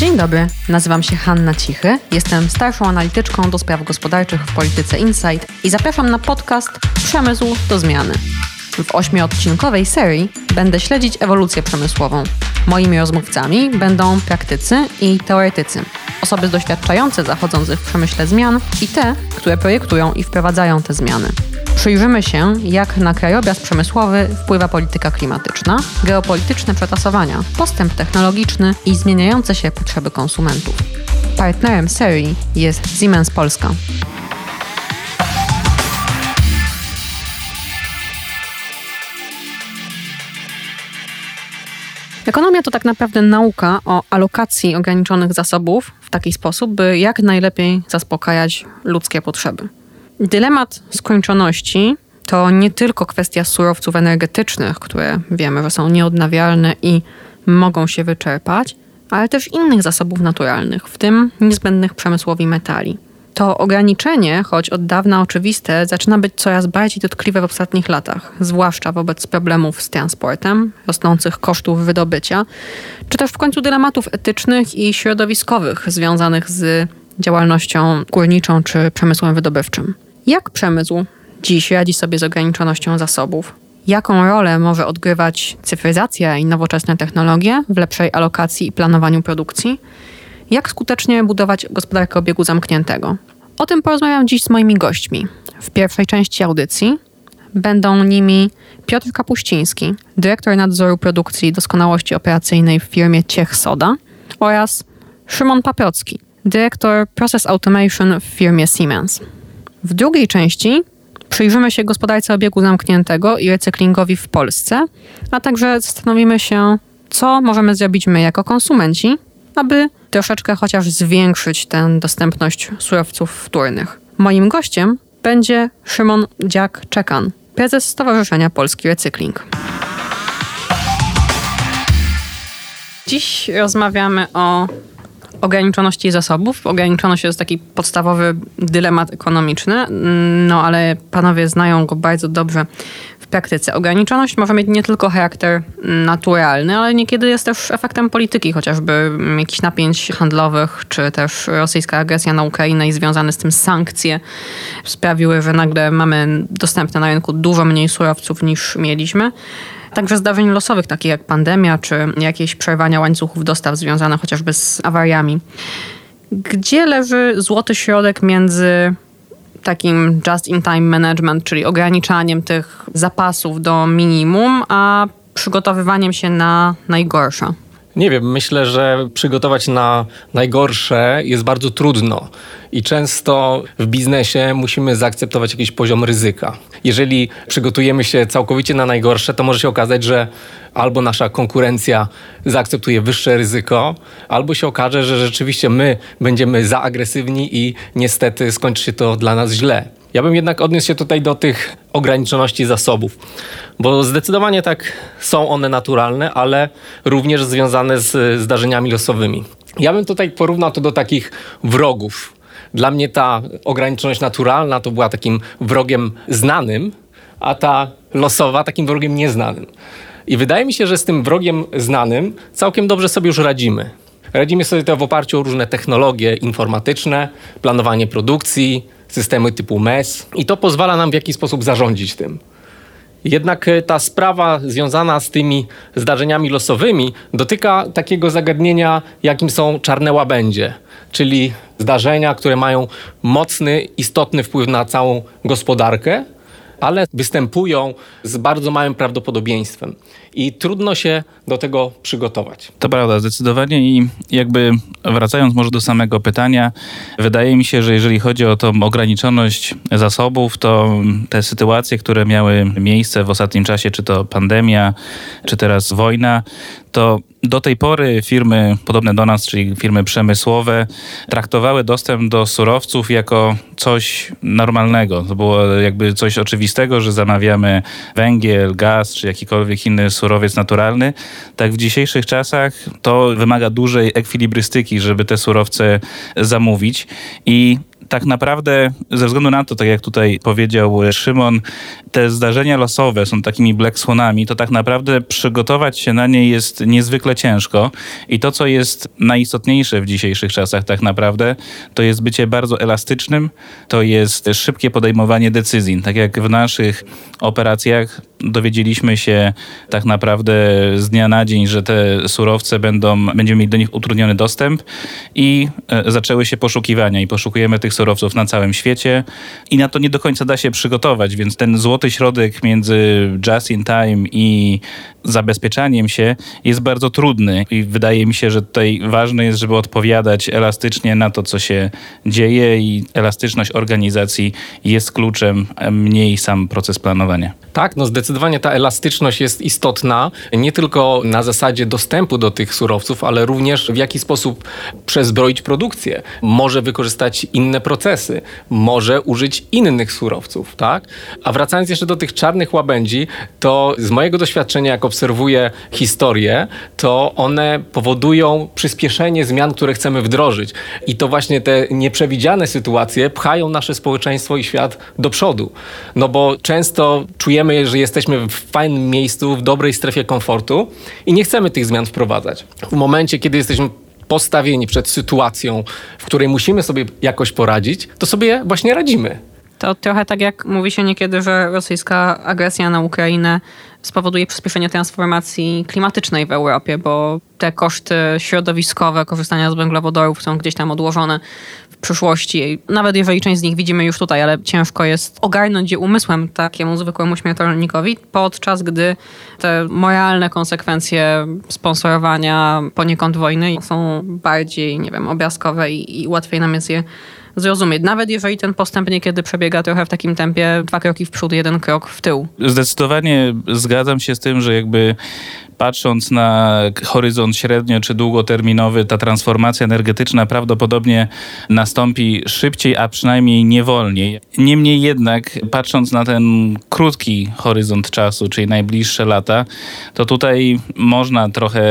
Dzień dobry, nazywam się Hanna Cichy, jestem starszą analityczką do spraw gospodarczych w Polityce Insight i zapraszam na podcast Przemysł do zmiany. W ośmiodcinkowej serii będę śledzić ewolucję przemysłową. Moimi rozmówcami będą praktycy i teoretycy, osoby doświadczające zachodzących w przemyśle zmian i te, które projektują i wprowadzają te zmiany. Przyjrzymy się, jak na krajobraz przemysłowy wpływa polityka klimatyczna, geopolityczne przetasowania, postęp technologiczny i zmieniające się potrzeby konsumentów. Partnerem serii jest Siemens Polska. Ekonomia to tak naprawdę nauka o alokacji ograniczonych zasobów w taki sposób, by jak najlepiej zaspokajać ludzkie potrzeby. Dylemat skończoności to nie tylko kwestia surowców energetycznych, które wiemy, że są nieodnawialne i mogą się wyczerpać, ale też innych zasobów naturalnych, w tym niezbędnych przemysłowi metali. To ograniczenie, choć od dawna oczywiste, zaczyna być coraz bardziej dotkliwe w ostatnich latach, zwłaszcza wobec problemów z transportem, rosnących kosztów wydobycia, czy też w końcu dylematów etycznych i środowiskowych związanych z działalnością górniczą czy przemysłem wydobywczym. Jak przemysł dziś radzi sobie z ograniczonością zasobów? Jaką rolę może odgrywać cyfryzacja i nowoczesne technologie w lepszej alokacji i planowaniu produkcji? Jak skutecznie budować gospodarkę obiegu zamkniętego? O tym porozmawiam dziś z moimi gośćmi. W pierwszej części audycji będą nimi Piotr Kapuściński, dyrektor nadzoru produkcji i doskonałości operacyjnej w firmie Ciech Soda oraz Szymon Paprocki, dyrektor Process Automation w firmie Siemens. W drugiej części przyjrzymy się gospodarce obiegu zamkniętego i recyklingowi w Polsce, a także zastanowimy się, co możemy zrobić my jako konsumenci, aby troszeczkę chociaż zwiększyć tę dostępność surowców wtórnych. Moim gościem będzie Szymon Dziak-Czekan, prezes Stowarzyszenia Polski Recykling. Dziś rozmawiamy o ograniczoności zasobów. Ograniczoność jest taki podstawowy dylemat ekonomiczny, no ale panowie znają go bardzo dobrze w praktyce. Ograniczoność może mieć nie tylko charakter naturalny, ale niekiedy jest też efektem polityki, chociażby jakichś napięć handlowych, czy też rosyjska agresja na Ukrainę i związane z tym sankcje sprawiły, że nagle mamy dostępne na rynku dużo mniej surowców niż mieliśmy. Także zdarzeń losowych, takich jak pandemia, czy jakieś przerwania łańcuchów dostaw związane chociażby z awariami. Gdzie leży złoty środek między takim just-in-time management, czyli ograniczaniem tych zapasów do minimum, a przygotowywaniem się na najgorsze? Nie wiem, myślę, że przygotować na najgorsze jest bardzo trudno i często w biznesie musimy zaakceptować jakiś poziom ryzyka. Jeżeli przygotujemy się całkowicie na najgorsze, to może się okazać, że albo nasza konkurencja zaakceptuje wyższe ryzyko, albo się okaże, że rzeczywiście my będziemy za agresywni i niestety skończy się to dla nas źle. Ja bym jednak odniósł się tutaj do tych ograniczoności zasobów, bo zdecydowanie tak są one naturalne, ale również związane z zdarzeniami losowymi. Ja bym tutaj porównał to do takich wrogów. Dla mnie ta ograniczność naturalna to była takim wrogiem znanym, a ta losowa takim wrogiem nieznanym. I wydaje mi się, że z tym wrogiem znanym całkiem dobrze sobie już radzimy. Radzimy sobie to w oparciu o różne technologie informatyczne, planowanie produkcji, systemy typu MES i to pozwala nam w jakiś sposób zarządzić tym. Jednak e, ta sprawa związana z tymi zdarzeniami losowymi dotyka takiego zagadnienia, jakim są czarne łabędzie, czyli zdarzenia, które mają mocny, istotny wpływ na całą gospodarkę, ale występują z bardzo małym prawdopodobieństwem i trudno się do tego przygotować. To prawda, zdecydowanie i jakby wracając może do samego pytania, wydaje mi się, że jeżeli chodzi o tą ograniczoność zasobów, to te sytuacje, które miały miejsce w ostatnim czasie, czy to pandemia, czy teraz wojna, to do tej pory firmy podobne do nas, czyli firmy przemysłowe, traktowały dostęp do surowców jako coś normalnego. To było jakby coś oczywistego, że zamawiamy węgiel, gaz czy jakikolwiek inny surowiec naturalny. Tak w dzisiejszych czasach to wymaga dużej ekwilibrystyki, żeby te surowce zamówić i tak naprawdę ze względu na to, tak jak tutaj powiedział Szymon, te zdarzenia losowe są takimi black swanami, to tak naprawdę przygotować się na nie jest niezwykle ciężko i to, co jest najistotniejsze w dzisiejszych czasach tak naprawdę, to jest bycie bardzo elastycznym, to jest szybkie podejmowanie decyzji. Tak jak w naszych operacjach dowiedzieliśmy się tak naprawdę z dnia na dzień, że te surowce będą, będziemy mieli do nich utrudniony dostęp i e, zaczęły się poszukiwania i poszukujemy tych surowców na całym świecie i na to nie do końca da się przygotować, więc ten złoty środek między just in time i zabezpieczaniem się jest bardzo trudny i wydaje mi się, że tutaj ważne jest, żeby odpowiadać elastycznie na to, co się dzieje i elastyczność organizacji jest kluczem, mniej sam proces planowania. Tak, no zdecydowanie ta elastyczność jest istotna, nie tylko na zasadzie dostępu do tych surowców, ale również w jaki sposób przezbroić produkcję. Może wykorzystać inne procesy, może użyć innych surowców, tak? A wracając jeszcze do tych czarnych łabędzi, to z mojego doświadczenia jako obserwuję historię, to one powodują przyspieszenie zmian, które chcemy wdrożyć. I to właśnie te nieprzewidziane sytuacje pchają nasze społeczeństwo i świat do przodu. No bo często czujemy, że jesteśmy w fajnym miejscu, w dobrej strefie komfortu i nie chcemy tych zmian wprowadzać. W momencie, kiedy jesteśmy postawieni przed sytuacją, w której musimy sobie jakoś poradzić, to sobie właśnie radzimy. To trochę tak jak mówi się niekiedy, że rosyjska agresja na Ukrainę spowoduje przyspieszenie transformacji klimatycznej w Europie, bo te koszty środowiskowe korzystania z węglowodorów są gdzieś tam odłożone w przyszłości. Nawet jeżeli część z nich widzimy już tutaj, ale ciężko jest ogarnąć je umysłem takiemu zwykłemu śmiertelnikowi, podczas gdy te moralne konsekwencje sponsorowania poniekąd wojny są bardziej, nie wiem, obrazkowe i, i łatwiej nam jest je zrozumieć. Nawet jeżeli ten postęp niekiedy przebiega trochę w takim tempie, dwa kroki w przód, jeden krok w tył. Zdecydowanie zgadzam się z tym, że jakby patrząc na horyzont średnio czy długoterminowy, ta transformacja energetyczna prawdopodobnie nastąpi szybciej, a przynajmniej nie wolniej. Niemniej jednak, patrząc na ten krótki horyzont czasu, czyli najbliższe lata, to tutaj można trochę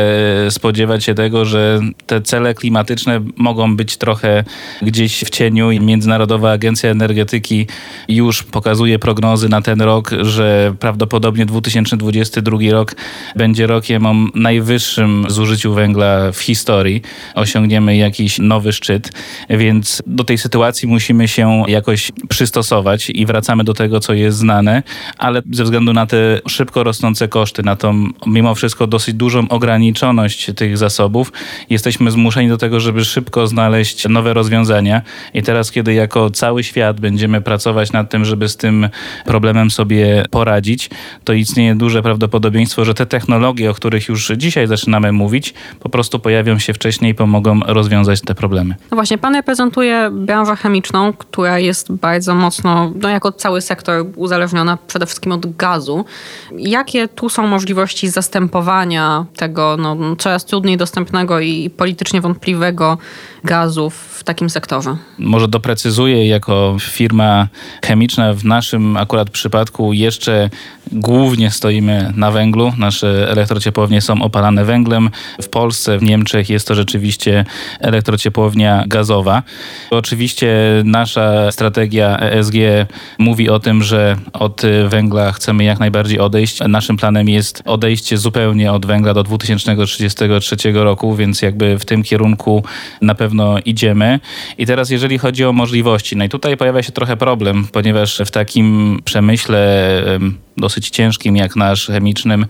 spodziewać się tego, że te cele klimatyczne mogą być trochę gdzieś w cieniu Międzynarodowa Agencja Energetyki już pokazuje prognozy na ten rok, że prawdopodobnie 2022 rok będzie rok rokiem o najwyższym zużyciu węgla w historii. Osiągniemy jakiś nowy szczyt, więc do tej sytuacji musimy się jakoś przystosować i wracamy do tego, co jest znane, ale ze względu na te szybko rosnące koszty, na tą mimo wszystko dosyć dużą ograniczoność tych zasobów, jesteśmy zmuszeni do tego, żeby szybko znaleźć nowe rozwiązania. I teraz, kiedy jako cały świat będziemy pracować nad tym, żeby z tym problemem sobie poradzić, to istnieje duże prawdopodobieństwo, że te technologie, o których już dzisiaj zaczynamy mówić, po prostu pojawią się wcześniej i pomogą rozwiązać te problemy. No właśnie, pan reprezentuje branżę chemiczną, która jest bardzo mocno, no jako cały sektor uzależniona przede wszystkim od gazu. Jakie tu są możliwości zastępowania tego no, coraz trudniej dostępnego i politycznie wątpliwego gazu w takim sektorze? Może doprecyzuję, jako firma chemiczna w naszym akurat przypadku jeszcze głównie stoimy na węglu. Nasze elektrociepłownie są opalane węglem. W Polsce, w Niemczech jest to rzeczywiście elektrociepłownia gazowa. Oczywiście nasza strategia ESG mówi o tym, że od węgla chcemy jak najbardziej odejść. Naszym planem jest odejście zupełnie od węgla do 2033 roku, więc jakby w tym kierunku na pewno idziemy. I teraz jeżeli chodzi o możliwości, no i tutaj pojawia się trochę problem, ponieważ w takim przemyśle dosyć ciężkim jak nasz chemicznym,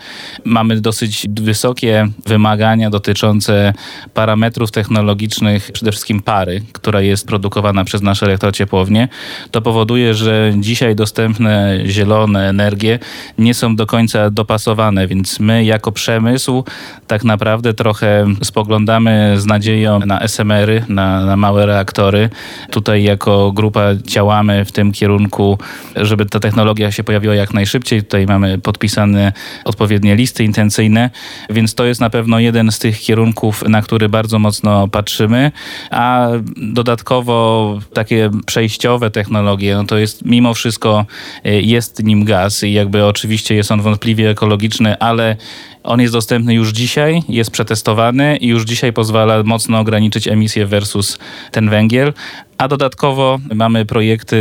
mamy dosyć wysokie wymagania dotyczące parametrów technologicznych, przede wszystkim pary, która jest produkowana przez nasze elektrociepłownie. To powoduje, że dzisiaj dostępne zielone energie nie są do końca dopasowane, więc my jako przemysł tak naprawdę trochę spoglądamy z nadzieją na SMR-y, na, na małe reaktory. Tutaj jako grupa działamy w tym kierunku, żeby ta technologia się pojawiła jak najszybciej Tutaj mamy podpisane odpowiednie listy intencyjne, więc to jest na pewno jeden z tych kierunków, na który bardzo mocno patrzymy, a dodatkowo takie przejściowe technologie, no to jest mimo wszystko y, jest nim gaz i jakby oczywiście jest on wątpliwie ekologiczny, ale on jest dostępny już dzisiaj, jest przetestowany i już dzisiaj pozwala mocno ograniczyć emisję versus ten węgiel a dodatkowo mamy projekty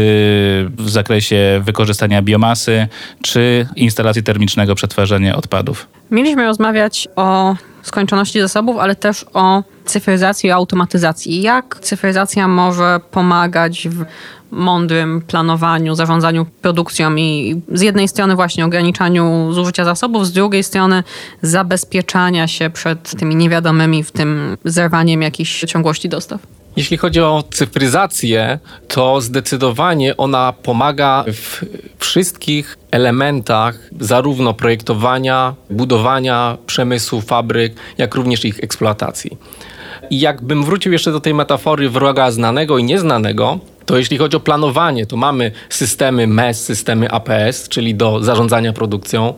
w zakresie wykorzystania biomasy czy instalacji termicznego przetwarzania odpadów. Mieliśmy rozmawiać o skończoności zasobów, ale też o cyfryzacji i automatyzacji. Jak cyfryzacja może pomagać w mądrym planowaniu, zarządzaniu produkcją i z jednej strony właśnie ograniczaniu zużycia zasobów, z drugiej strony zabezpieczania się przed tymi niewiadomymi, w tym zerwaniem jakichś ciągłości dostaw. Jeśli chodzi o cyfryzację, to zdecydowanie ona pomaga w wszystkich elementach zarówno projektowania, budowania przemysłu, fabryk, jak również ich eksploatacji. I jakbym wrócił jeszcze do tej metafory wroga znanego i nieznanego, to jeśli chodzi o planowanie, to mamy systemy MES, systemy APS, czyli do zarządzania produkcją.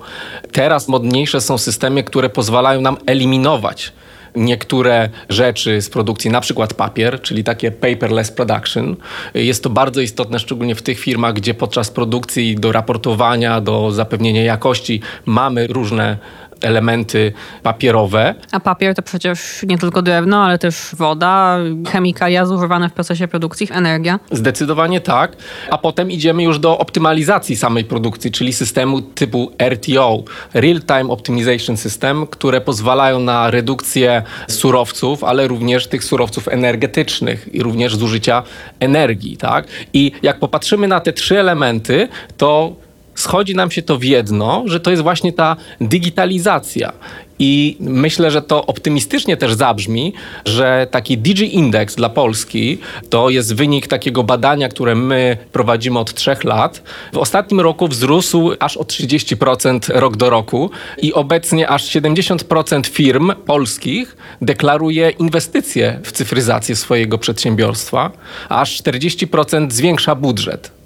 Teraz modniejsze są systemy, które pozwalają nam eliminować niektóre rzeczy z produkcji, na przykład papier, czyli takie paperless production. Jest to bardzo istotne, szczególnie w tych firmach, gdzie podczas produkcji do raportowania, do zapewnienia jakości mamy różne elementy papierowe. A papier to przecież nie tylko drewno, ale też woda, chemikalia zużywane w procesie produkcji, energia. Zdecydowanie tak. A potem idziemy już do optymalizacji samej produkcji, czyli systemu typu RTO, Real Time Optimization System, które pozwalają na redukcję surowców, ale również tych surowców energetycznych i również zużycia energii. Tak? I jak popatrzymy na te trzy elementy, to schodzi nam się to w jedno, że to jest właśnie ta digitalizacja. I myślę, że to optymistycznie też zabrzmi, że taki Digi Index dla Polski to jest wynik takiego badania, które my prowadzimy od trzech lat. W ostatnim roku wzrósł aż o 30% rok do roku i obecnie aż 70% firm polskich deklaruje inwestycje w cyfryzację swojego przedsiębiorstwa, aż 40% zwiększa budżet.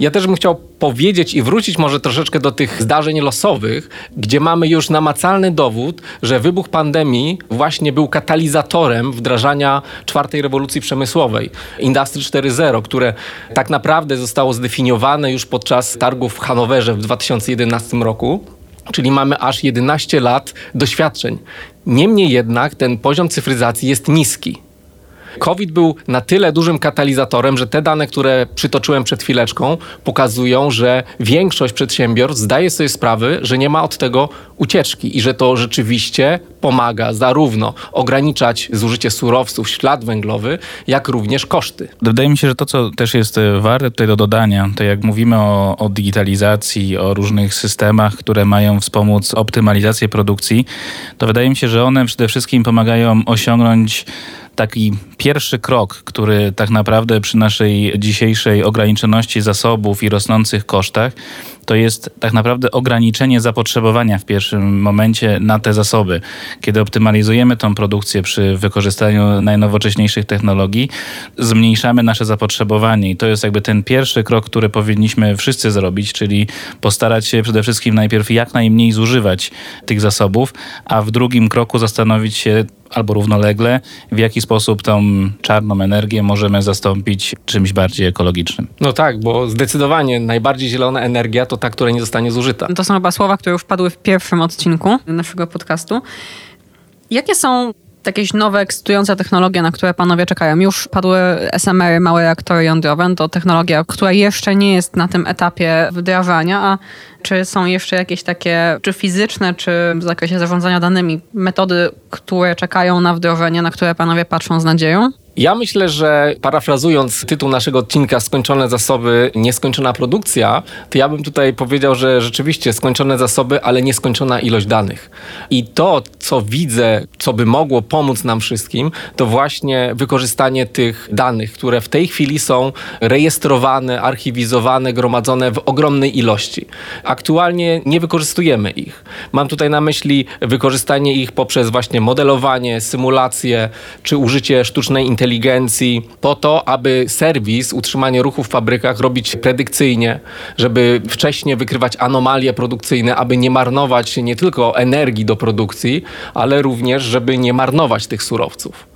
Ja też bym chciał powiedzieć i wrócić może troszeczkę do tych zdarzeń losowych, gdzie mamy już namacalny dowód, że wybuch pandemii właśnie był katalizatorem wdrażania czwartej rewolucji przemysłowej, Industry 4.0, które tak naprawdę zostało zdefiniowane już podczas targów w Hanowerze w 2011 roku. Czyli mamy aż 11 lat doświadczeń. Niemniej jednak ten poziom cyfryzacji jest niski. COVID był na tyle dużym katalizatorem, że te dane, które przytoczyłem przed chwileczką, pokazują, że większość przedsiębiorstw zdaje sobie sprawę, że nie ma od tego ucieczki i że to rzeczywiście pomaga zarówno ograniczać zużycie surowców, ślad węglowy, jak również koszty. Wydaje mi się, że to, co też jest e, warte tutaj do dodania, to jak mówimy o, o digitalizacji, o różnych systemach, które mają wspomóc optymalizację produkcji, to wydaje mi się, że one przede wszystkim pomagają osiągnąć taki pierwszy krok, który tak naprawdę przy naszej dzisiejszej ograniczoności zasobów i rosnących kosztach, to jest tak naprawdę ograniczenie zapotrzebowania w pierwszym momencie na te zasoby. Kiedy optymalizujemy tą produkcję przy wykorzystaniu najnowocześniejszych technologii, zmniejszamy nasze zapotrzebowanie i to jest jakby ten pierwszy krok, który powinniśmy wszyscy zrobić, czyli postarać się przede wszystkim najpierw jak najmniej zużywać tych zasobów, a w drugim kroku zastanowić się, albo równolegle, w jaki sposób tą czarną energię możemy zastąpić czymś bardziej ekologicznym. No tak, bo zdecydowanie najbardziej zielona energia to ta, która nie zostanie zużyta. To są chyba słowa, które już padły w pierwszym odcinku naszego podcastu. Jakie są jakieś nowe, ekscytujące technologie, na które panowie czekają. Już padły SMR, małe reaktory jądrowe. To technologia, która jeszcze nie jest na tym etapie wdrażania, a czy są jeszcze jakieś takie, czy fizyczne, czy w zakresie zarządzania danymi, metody, które czekają na wdrożenie, na które panowie patrzą z nadzieją? Ja myślę, że parafrazując tytuł naszego odcinka Skończone zasoby, nieskończona produkcja, to ja bym tutaj powiedział, że rzeczywiście skończone zasoby, ale nieskończona ilość danych. I to, co widzę, co by mogło pomóc nam wszystkim, to właśnie wykorzystanie tych danych, które w tej chwili są rejestrowane, archiwizowane, gromadzone w ogromnej ilości. Aktualnie nie wykorzystujemy ich. Mam tutaj na myśli wykorzystanie ich poprzez właśnie modelowanie, symulacje czy użycie sztucznej inteligencji inteligencji po to, aby serwis, utrzymanie ruchu w fabrykach robić predykcyjnie, żeby wcześniej wykrywać anomalie produkcyjne, aby nie marnować nie tylko energii do produkcji, ale również, żeby nie marnować tych surowców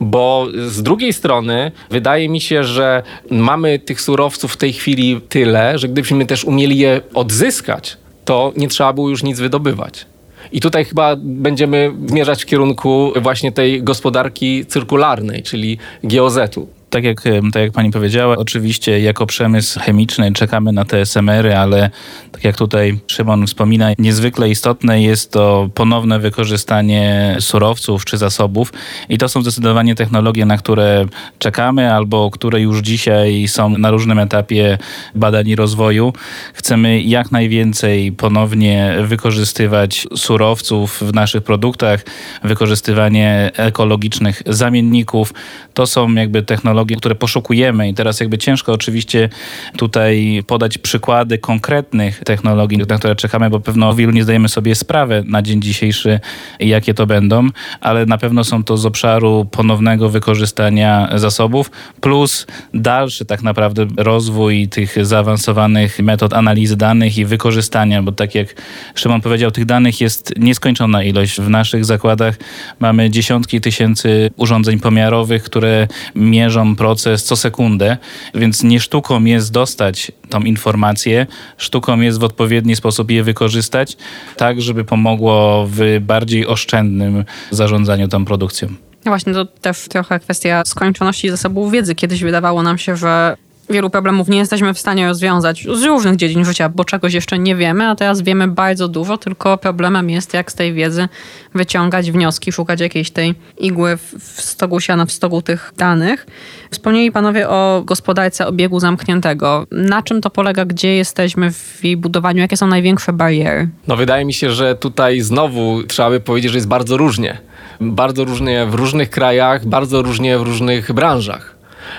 bo z drugiej strony wydaje mi się, że mamy tych surowców w tej chwili tyle, że gdybyśmy też umieli je odzyskać, to nie trzeba było już nic wydobywać. I tutaj chyba będziemy zmierzać w kierunku właśnie tej gospodarki cyrkularnej, czyli GOZ-u. Tak jak, tak jak pani powiedziała, oczywiście jako przemysł chemiczny czekamy na te SMR-y, ale tak jak tutaj Szymon wspomina, niezwykle istotne jest to ponowne wykorzystanie surowców czy zasobów i to są zdecydowanie technologie, na które czekamy albo które już dzisiaj są na różnym etapie badań i rozwoju. Chcemy jak najwięcej ponownie wykorzystywać surowców w naszych produktach, wykorzystywanie ekologicznych zamienników. To są jakby technologie, które poszukujemy i teraz jakby ciężko oczywiście tutaj podać przykłady konkretnych technologii, na które czekamy, bo pewno wielu nie zdajemy sobie sprawy na dzień dzisiejszy, jakie to będą, ale na pewno są to z obszaru ponownego wykorzystania zasobów, plus dalszy tak naprawdę rozwój tych zaawansowanych metod analizy danych i wykorzystania, bo tak jak Szymon powiedział, tych danych jest nieskończona ilość. W naszych zakładach mamy dziesiątki tysięcy urządzeń pomiarowych, które mierzą proces co sekundę, więc nie sztuką jest dostać tą informację, sztuką jest w odpowiedni sposób je wykorzystać, tak żeby pomogło w bardziej oszczędnym zarządzaniu tą produkcją. No właśnie, to też trochę kwestia skończoności zasobów wiedzy. Kiedyś wydawało nam się, że wielu problemów nie jesteśmy w stanie rozwiązać z różnych dziedzin życia, bo czegoś jeszcze nie wiemy, a teraz wiemy bardzo dużo, tylko problemem jest, jak z tej wiedzy wyciągać wnioski, szukać jakiejś tej igły w stogu siana, w stogu tych danych. Wspomnieli panowie o gospodarce obiegu zamkniętego. Na czym to polega? Gdzie jesteśmy w jej budowaniu? Jakie są największe bariery? No wydaje mi się, że tutaj znowu trzeba by powiedzieć, że jest bardzo różnie. Bardzo różnie w różnych krajach, bardzo różnie w różnych branżach.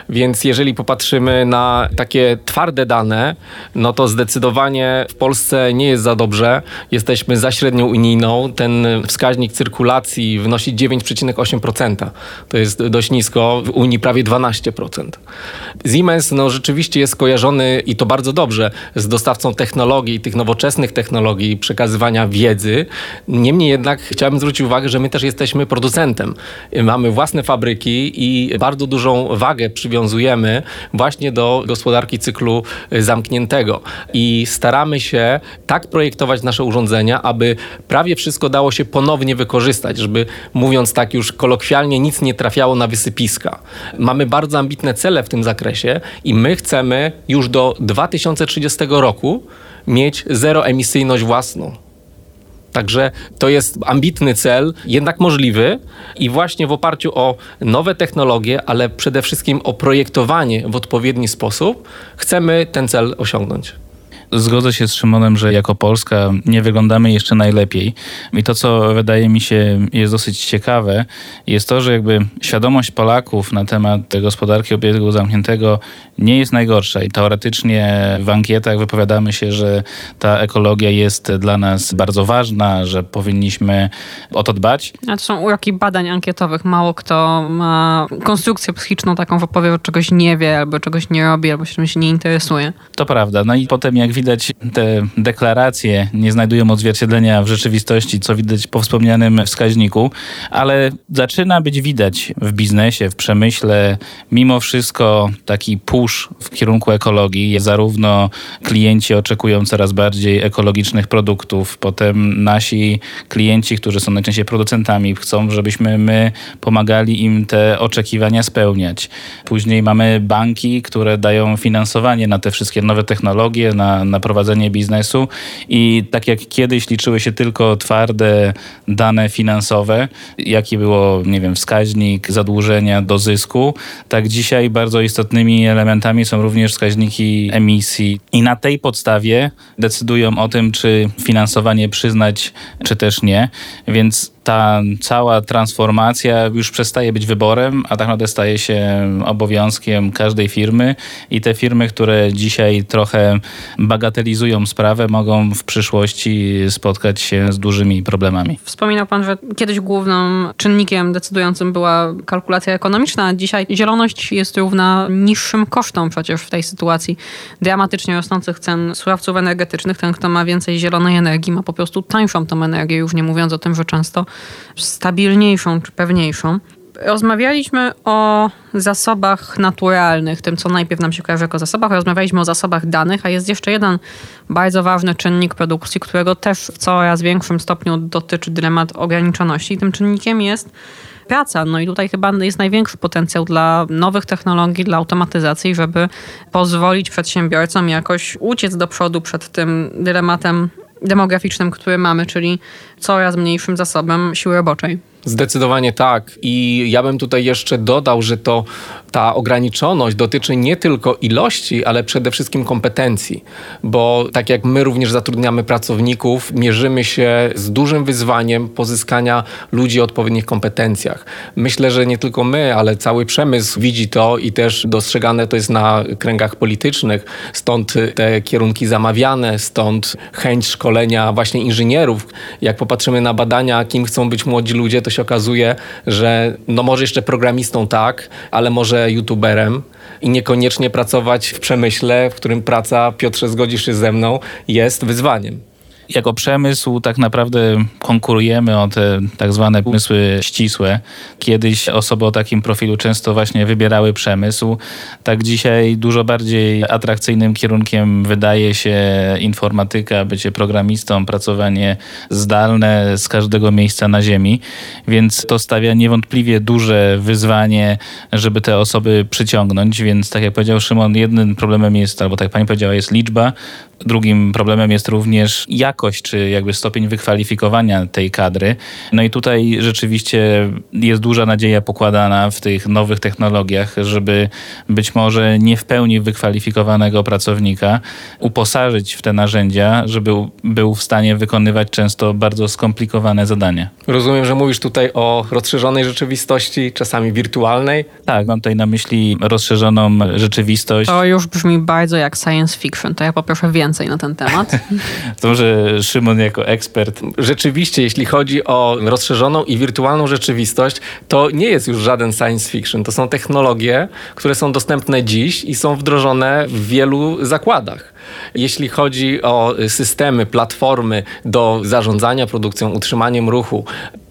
Więc jeżeli popatrzymy na takie twarde dane, no to zdecydowanie w Polsce nie jest za dobrze. Jesteśmy za średnią unijną. Ten wskaźnik cyrkulacji wynosi 9,8%. To jest dość nisko. W Unii prawie 12%. Siemens no, rzeczywiście jest kojarzony i to bardzo dobrze z dostawcą technologii, tych nowoczesnych technologii, przekazywania wiedzy. Niemniej jednak chciałbym zwrócić uwagę, że my też jesteśmy producentem. Mamy własne fabryki i bardzo dużą wagę przywiązujemy właśnie do gospodarki cyklu y, zamkniętego i staramy się tak projektować nasze urządzenia, aby prawie wszystko dało się ponownie wykorzystać, żeby mówiąc tak już kolokwialnie, nic nie trafiało na wysypiska. Mamy bardzo ambitne cele w tym zakresie i my chcemy już do 2030 roku mieć zeroemisyjność własną. Także to jest ambitny cel, jednak możliwy i właśnie w oparciu o nowe technologie, ale przede wszystkim o projektowanie w odpowiedni sposób, chcemy ten cel osiągnąć. Zgodzę się z Szymonem, że jako Polska nie wyglądamy jeszcze najlepiej. I to, co wydaje mi się jest dosyć ciekawe, jest to, że jakby świadomość Polaków na temat gospodarki obiegu zamkniętego nie jest najgorsza. I teoretycznie w ankietach wypowiadamy się, że ta ekologia jest dla nas bardzo ważna, że powinniśmy o to dbać. A to są uroki badań ankietowych. Mało kto ma konstrukcję psychiczną taką, że powie, że czegoś nie wie, albo czegoś nie robi, albo się czymś nie interesuje. To prawda. No i potem jak widać, te deklaracje nie znajdują odzwierciedlenia w rzeczywistości, co widać po wspomnianym wskaźniku, ale zaczyna być widać w biznesie, w przemyśle, mimo wszystko taki push w kierunku ekologii. Zarówno klienci oczekują coraz bardziej ekologicznych produktów, potem nasi klienci, którzy są najczęściej producentami, chcą, żebyśmy my pomagali im te oczekiwania spełniać. Później mamy banki, które dają finansowanie na te wszystkie nowe technologie, na, na prowadzenie biznesu i tak jak kiedyś liczyły się tylko twarde dane finansowe, jaki było, nie wiem, wskaźnik zadłużenia do zysku, tak dzisiaj bardzo istotnymi elementami są również wskaźniki emisji i na tej podstawie decydują o tym, czy finansowanie przyznać, czy też nie. Więc ta cała transformacja już przestaje być wyborem, a tak naprawdę staje się obowiązkiem każdej firmy i te firmy, które dzisiaj trochę bagatelizują sprawę, mogą w przyszłości spotkać się z dużymi problemami. Wspominał Pan, że kiedyś głównym czynnikiem decydującym była kalkulacja ekonomiczna, dzisiaj zieloność jest równa niższym kosztom przecież w tej sytuacji dramatycznie rosnących cen surowców energetycznych. Ten, kto ma więcej zielonej energii, ma po prostu tańszą tą energię, już nie mówiąc o tym, że często stabilniejszą czy pewniejszą. Rozmawialiśmy o zasobach naturalnych, tym co najpierw nam się kojarzy jako zasobach, rozmawialiśmy o zasobach danych, a jest jeszcze jeden bardzo ważny czynnik produkcji, którego też w coraz większym stopniu dotyczy dylemat ograniczoności. I tym czynnikiem jest praca. No i tutaj chyba jest największy potencjał dla nowych technologii, dla automatyzacji, żeby pozwolić przedsiębiorcom jakoś uciec do przodu przed tym dylematem demograficznym, który mamy, czyli coraz mniejszym zasobem siły roboczej. Zdecydowanie tak. I ja bym tutaj jeszcze dodał, że to ta ograniczoność dotyczy nie tylko ilości, ale przede wszystkim kompetencji, bo tak jak my również zatrudniamy pracowników, mierzymy się z dużym wyzwaniem pozyskania ludzi o odpowiednich kompetencjach. Myślę, że nie tylko my, ale cały przemysł widzi to i też dostrzegane to jest na kręgach politycznych, stąd te kierunki zamawiane, stąd chęć szkolenia właśnie inżynierów. Jak popatrzymy na badania, kim chcą być młodzi ludzie, to się okazuje, że no może jeszcze programistą tak, ale może youtuberem i niekoniecznie pracować w przemyśle, w którym praca, Piotrze, zgodzisz się ze mną, jest wyzwaniem jako przemysł tak naprawdę konkurujemy o te tak zwane umysły ścisłe. Kiedyś osoby o takim profilu często właśnie wybierały przemysł. Tak dzisiaj dużo bardziej atrakcyjnym kierunkiem wydaje się informatyka, bycie programistą, pracowanie zdalne z każdego miejsca na ziemi. Więc to stawia niewątpliwie duże wyzwanie, żeby te osoby przyciągnąć. Więc tak jak powiedział Szymon, jednym problemem jest, albo tak jak pani powiedziała, jest liczba. Drugim problemem jest również jakość, czy jakby stopień wykwalifikowania tej kadry. No i tutaj rzeczywiście jest duża nadzieja pokładana w tych nowych technologiach, żeby być może nie w pełni wykwalifikowanego pracownika uposażyć w te narzędzia, żeby był w stanie wykonywać często bardzo skomplikowane zadania. Rozumiem, że mówisz tutaj o rozszerzonej rzeczywistości, czasami wirtualnej. Tak, mam tutaj na myśli rozszerzoną rzeczywistość. To już brzmi bardzo jak science fiction, to ja poproszę więcej na ten temat. to może Szymon jako ekspert. Rzeczywiście, jeśli chodzi o rozszerzoną i wirtualną rzeczywistość, to nie jest już żaden science fiction. To są technologie, które są dostępne dziś i są wdrożone w wielu zakładach. Jeśli chodzi o systemy, platformy do zarządzania produkcją, utrzymaniem ruchu,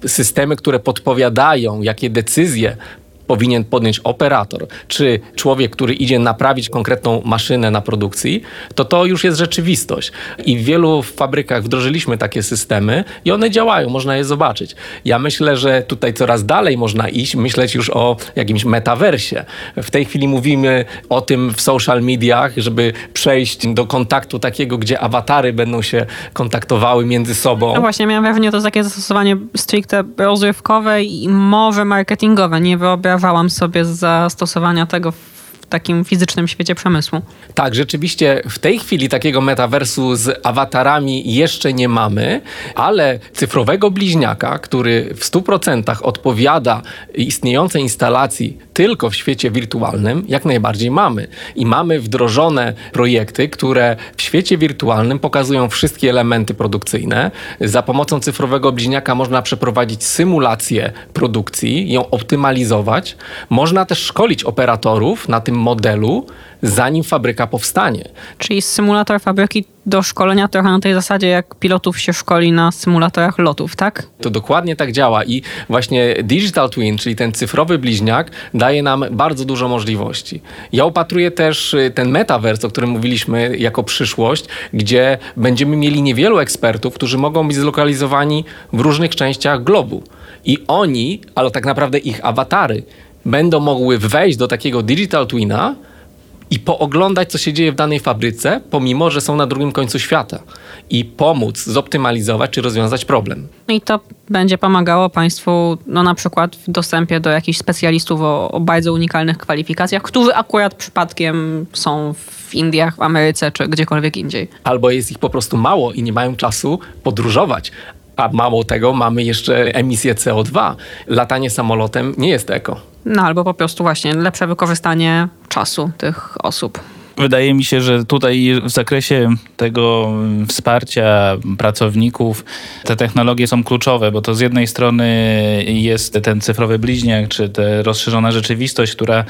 systemy, które podpowiadają, jakie decyzje powinien podjąć operator, czy człowiek, który idzie naprawić konkretną maszynę na produkcji, to to już jest rzeczywistość. I w wielu fabrykach wdrożyliśmy takie systemy i one działają, można je zobaczyć. Ja myślę, że tutaj coraz dalej można iść, myśleć już o jakimś metaversie. W tej chwili mówimy o tym w social mediach, żeby przejść do kontaktu takiego, gdzie awatary będą się kontaktowały między sobą. No właśnie, miałem wrażenie, to takie zastosowanie stricte rozrywkowe i może marketingowe. Nie wyobrażam wyobrażałam sobie z zastosowania tego w takim fizycznym świecie przemysłu. Tak, rzeczywiście w tej chwili takiego metaversu z awatarami jeszcze nie mamy, ale cyfrowego bliźniaka, który w 100% odpowiada istniejącej instalacji tylko w świecie wirtualnym, jak najbardziej mamy. I mamy wdrożone projekty, które w świecie wirtualnym pokazują wszystkie elementy produkcyjne. Za pomocą cyfrowego bliźniaka można przeprowadzić symulację produkcji, ją optymalizować. Można też szkolić operatorów na tym modelu, zanim fabryka powstanie. Czyli symulator fabryki do szkolenia trochę na tej zasadzie, jak pilotów się szkoli na symulatorach lotów, tak? To dokładnie tak działa i właśnie Digital Twin, czyli ten cyfrowy bliźniak, daje nam bardzo dużo możliwości. Ja upatruję też y, ten metaverse, o którym mówiliśmy, jako przyszłość, gdzie będziemy mieli niewielu ekspertów, którzy mogą być zlokalizowani w różnych częściach globu. I oni, ale tak naprawdę ich awatary, będą mogły wejść do takiego digital twina i pooglądać, co się dzieje w danej fabryce, pomimo, że są na drugim końcu świata i pomóc zoptymalizować czy rozwiązać problem. I to będzie pomagało Państwu no, na przykład w dostępie do jakichś specjalistów o, o bardzo unikalnych kwalifikacjach, którzy akurat przypadkiem są w Indiach, w Ameryce czy gdziekolwiek indziej. Albo jest ich po prostu mało i nie mają czasu podróżować, a mało tego, mamy jeszcze emisję CO2. Latanie samolotem nie jest eko. No albo po prostu właśnie lepsze wykorzystanie czasu tych osób. Wydaje mi się, że tutaj w zakresie tego wsparcia pracowników te technologie są kluczowe, bo to z jednej strony jest ten cyfrowy bliźniak, czy ta rozszerzona rzeczywistość, która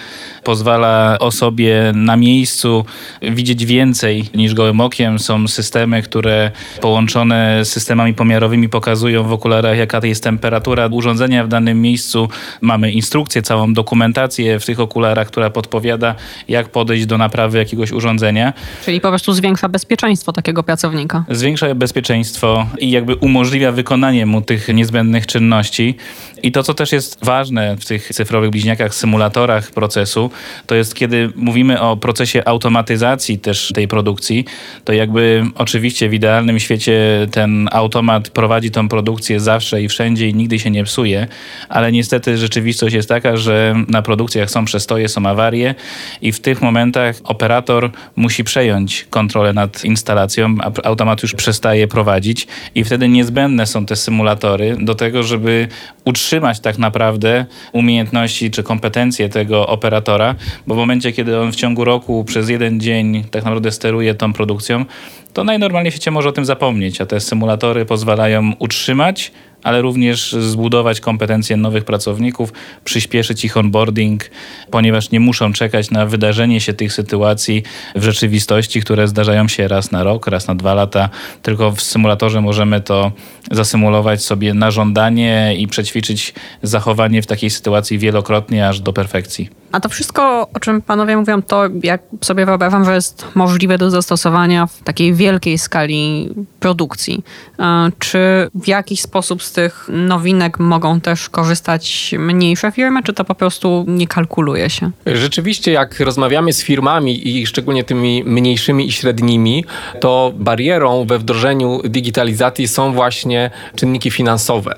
pozwala osobie na miejscu widzieć więcej niż gołym okiem. Są systemy, które połączone z systemami pomiarowymi pokazują w okularach, jaka jest temperatura urządzenia w danym miejscu. Mamy instrukcję, całą dokumentację w tych okularach, która podpowiada, jak podejść do naprawy jakiegoś jakiegoś urządzenia. Czyli po prostu zwiększa bezpieczeństwo takiego pracownika. Zwiększa bezpieczeństwo i jakby umożliwia wykonanie mu tych niezbędnych czynności. I to, co też jest ważne w tych cyfrowych bliźniakach, symulatorach procesu, to jest kiedy mówimy o procesie automatyzacji też tej produkcji, to jakby oczywiście w idealnym świecie ten automat prowadzi tą produkcję zawsze i wszędzie i nigdy się nie psuje, ale niestety rzeczywistość jest taka, że na produkcjach są przestoje, są awarie i w tych momentach operator musi przejąć kontrolę nad instalacją, a automat już przestaje prowadzić i wtedy niezbędne są te symulatory do tego, żeby utrzymać tak naprawdę umiejętności czy kompetencje tego operatora, bo w momencie, kiedy on w ciągu roku przez jeden dzień tak naprawdę steruje tą produkcją, to najnormalniej w świecie może o tym zapomnieć, a te symulatory pozwalają utrzymać ale również zbudować kompetencje nowych pracowników, przyspieszyć ich onboarding, ponieważ nie muszą czekać na wydarzenie się tych sytuacji w rzeczywistości, które zdarzają się raz na rok, raz na dwa lata. Tylko w symulatorze możemy to zasymulować sobie na żądanie i przećwiczyć zachowanie w takiej sytuacji wielokrotnie aż do perfekcji. A to wszystko, o czym panowie mówią, to jak sobie wyobrażam, że jest możliwe do zastosowania w takiej wielkiej skali produkcji. E, czy w jakiś sposób z tych nowinek mogą też korzystać mniejsze firmy, czy to po prostu nie kalkuluje się? Rzeczywiście, jak rozmawiamy z firmami i szczególnie tymi mniejszymi i średnimi, to barierą we wdrożeniu digitalizacji są właśnie czynniki finansowe.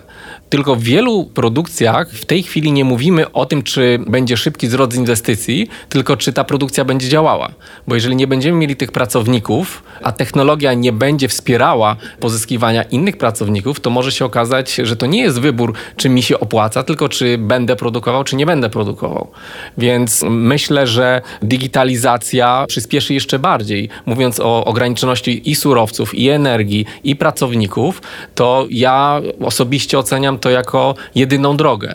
Tylko w wielu produkcjach w tej chwili nie mówimy o tym, czy będzie szybki z inwestycji, tylko czy ta produkcja będzie działała. Bo jeżeli nie będziemy mieli tych pracowników, a technologia nie będzie wspierała pozyskiwania innych pracowników, to może się okazać, że to nie jest wybór, czy mi się opłaca, tylko czy będę produkował, czy nie będę produkował. Więc myślę, że digitalizacja przyspieszy jeszcze bardziej. Mówiąc o ograniczoności i surowców, i energii, i pracowników, to ja osobiście oceniam to jako jedyną drogę.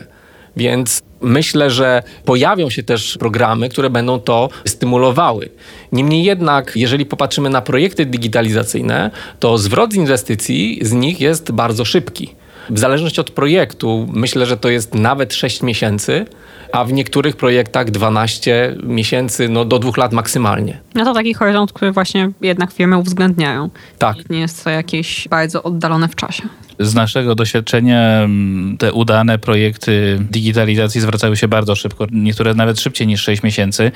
Więc myślę, że pojawią się też programy, które będą to stymulowały. Niemniej jednak, jeżeli popatrzymy na projekty digitalizacyjne, to zwrot z inwestycji z nich jest bardzo szybki. W zależności od projektu, myślę, że to jest nawet 6 miesięcy, a w niektórych projektach 12 miesięcy, no do dwóch lat maksymalnie. No to taki horyzont, który właśnie jednak firmy uwzględniają. Tak. Nie jest to jakieś bardzo oddalone w czasie z naszego doświadczenia mm, te udane projekty digitalizacji zwracały się bardzo szybko, niektóre nawet szybciej niż 6 miesięcy,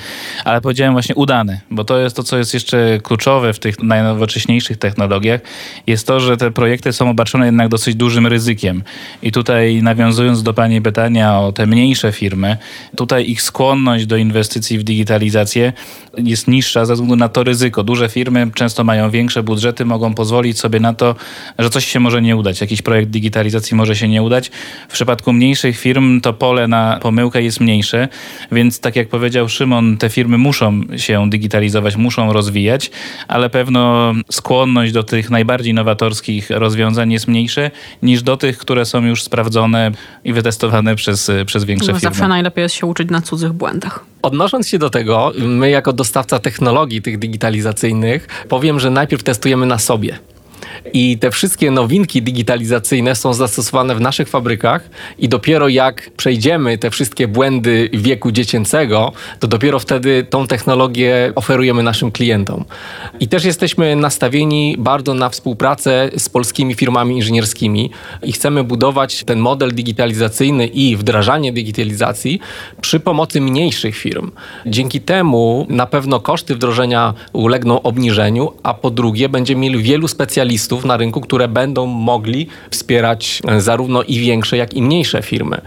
ale powiedziałem właśnie udane, bo to jest to, co jest jeszcze kluczowe w tych najnowocześniejszych technologiach, jest to, że te projekty są obarczone jednak dosyć dużym ryzykiem. I tutaj nawiązując do Pani pytania o te mniejsze firmy, tutaj ich skłonność do inwestycji w digitalizację jest niższa ze względu na to ryzyko. Duże firmy często mają większe budżety, mogą pozwolić sobie na to, że coś się może nie udać jakiś projekt digitalizacji może się nie udać. W przypadku mniejszych firm to pole na pomyłkę jest mniejsze, więc tak jak powiedział Szymon, te firmy muszą się digitalizować, muszą rozwijać, ale pewno skłonność do tych najbardziej nowatorskich rozwiązań jest mniejsze niż do tych, które są już sprawdzone i wytestowane przez, przez większe no, firmy. Zawsze najlepiej jest się uczyć na cudzych błędach. Odnosząc się do tego, my jako dostawca technologii tych digitalizacyjnych, powiem, że najpierw testujemy na sobie. I te wszystkie nowinki digitalizacyjne są zastosowane w naszych fabrykach i dopiero jak przejdziemy te wszystkie błędy wieku dziecięcego, to dopiero wtedy tą technologię oferujemy naszym klientom. I też jesteśmy nastawieni bardzo na współpracę z polskimi firmami inżynierskimi i chcemy budować ten model digitalizacyjny i wdrażanie digitalizacji przy pomocy mniejszych firm. Dzięki temu na pewno koszty wdrożenia ulegną obniżeniu, a po drugie będziemy mieli wielu specjalistów, na rynku, które będą mogli wspierać e, zarówno i większe, jak i mniejsze firmy.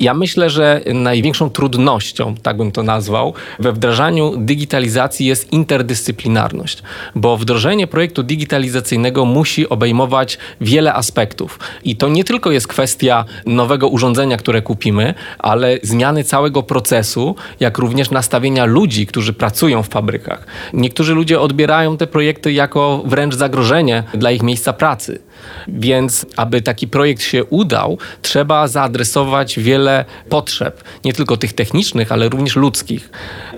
Ja myślę, że największą trudnością, tak bym to nazwał, we wdrażaniu digitalizacji jest interdyscyplinarność, bo wdrożenie projektu digitalizacyjnego musi obejmować wiele aspektów. I to nie tylko jest kwestia nowego urządzenia, które kupimy, ale zmiany całego procesu, jak również nastawienia ludzi, którzy pracują w fabrykach. Niektórzy ludzie odbierają te projekty jako wręcz zagrożenie dla ich miejsca pracy. Więc aby taki projekt się udał, trzeba zaadresować wiele potrzeb, nie tylko tych technicznych, ale również ludzkich.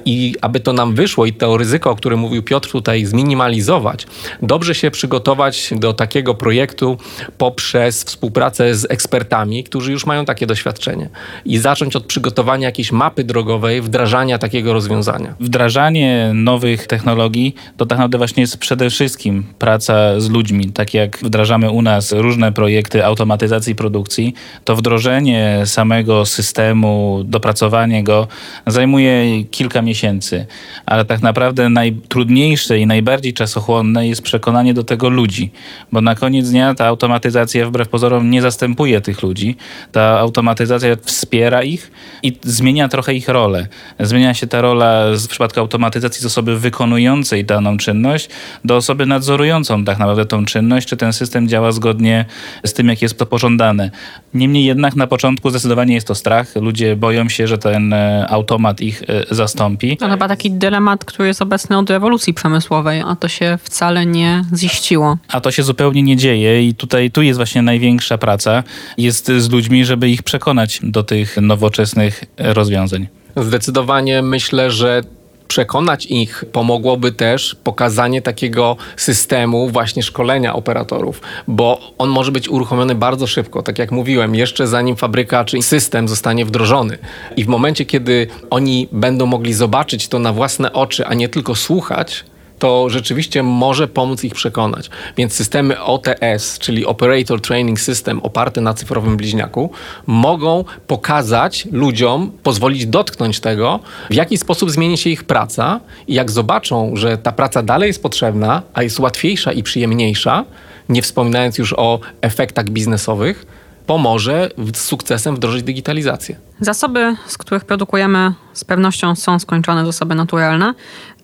I aby to nam wyszło i to ryzyko, o którym mówił Piotr tutaj, zminimalizować, dobrze się przygotować do takiego projektu poprzez współpracę z ekspertami, którzy już mają takie doświadczenie i zacząć od przygotowania jakiejś mapy drogowej, wdrażania takiego rozwiązania. Wdrażanie nowych technologii to tak naprawdę właśnie jest przede wszystkim praca z ludźmi. Tak jak wdrażamy u nas różne projekty automatyzacji produkcji, to wdrożenie samego systemu, dopracowanie go zajmuje kilka miesięcy, ale tak naprawdę najtrudniejsze i najbardziej czasochłonne jest przekonanie do tego ludzi, bo na koniec dnia ta automatyzacja wbrew pozorom nie zastępuje tych ludzi. Ta automatyzacja wspiera ich i zmienia trochę ich rolę. Zmienia się ta rola w przypadku automatyzacji z osoby wykonującej daną czynność do osoby nadzorującą tak naprawdę tą czynność, czy ten system działa zgodnie z tym, jak jest to pożądane. Niemniej jednak na początku zdecydowanie jest to strach. Ludzie boją się, że ten e, automat ich e, zastąpi. To chyba taki dylemat, który jest obecny od rewolucji przemysłowej, a to się wcale nie ziściło. A to się zupełnie nie dzieje i tutaj tu jest właśnie największa praca jest z ludźmi, żeby ich przekonać do tych nowoczesnych rozwiązań. Zdecydowanie myślę, że przekonać ich pomogłoby też pokazanie takiego systemu właśnie szkolenia operatorów, bo on może być uruchomiony bardzo szybko, tak jak mówiłem, jeszcze zanim fabryka czy system zostanie wdrożony. I w momencie, kiedy oni będą mogli zobaczyć to na własne oczy, a nie tylko słuchać, to rzeczywiście może pomóc ich przekonać. Więc systemy OTS, czyli Operator Training System, oparte na cyfrowym bliźniaku, mogą pokazać ludziom, pozwolić dotknąć tego, w jaki sposób zmieni się ich praca i jak zobaczą, że ta praca dalej jest potrzebna, a jest łatwiejsza i przyjemniejsza, nie wspominając już o efektach biznesowych, pomoże z sukcesem wdrożyć digitalizację. Zasoby, z których produkujemy, z pewnością są skończone zasoby naturalne,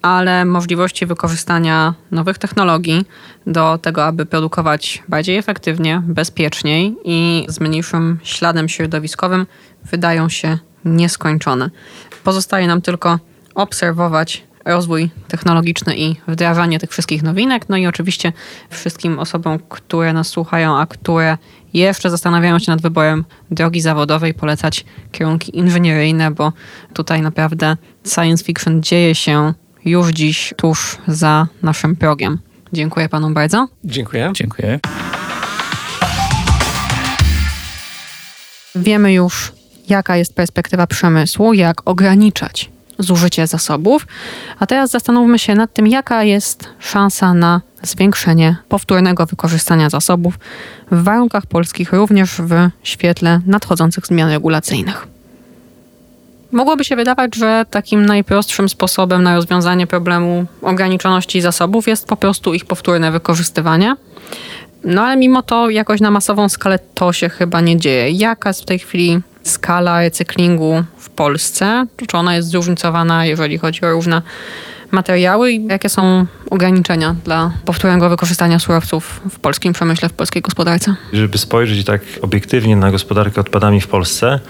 ale możliwości wykorzystania nowych technologii do tego, aby produkować bardziej efektywnie, bezpieczniej i z mniejszym śladem środowiskowym wydają się nieskończone. Pozostaje nam tylko obserwować rozwój technologiczny i wdrażanie tych wszystkich nowinek. No i oczywiście wszystkim osobom, które nas słuchają, a które jeszcze zastanawiają się nad wyborem drogi zawodowej, polecać kierunki inżynieryjne, bo tutaj naprawdę science fiction dzieje się już dziś tuż za naszym progiem. Dziękuję panu bardzo. Dziękuję. Dziękuję. Wiemy już, jaka jest perspektywa przemysłu, jak ograniczać zużycie zasobów, a teraz zastanówmy się nad tym, jaka jest szansa na zwiększenie powtórnego wykorzystania zasobów w warunkach polskich, również w świetle nadchodzących zmian regulacyjnych. Mogłoby się wydawać, że takim najprostszym sposobem na rozwiązanie problemu ograniczoności zasobów jest po prostu ich powtórne wykorzystywanie. No ale mimo to jakoś na masową skalę to się chyba nie dzieje. Jaka jest w tej chwili skala recyklingu w Polsce? Czy ona jest zróżnicowana, jeżeli chodzi o różne materiały i jakie są ograniczenia dla powtórnego wykorzystania surowców w polskim przemyśle, w polskiej gospodarce? Żeby spojrzeć tak obiektywnie na gospodarkę odpadami w Polsce,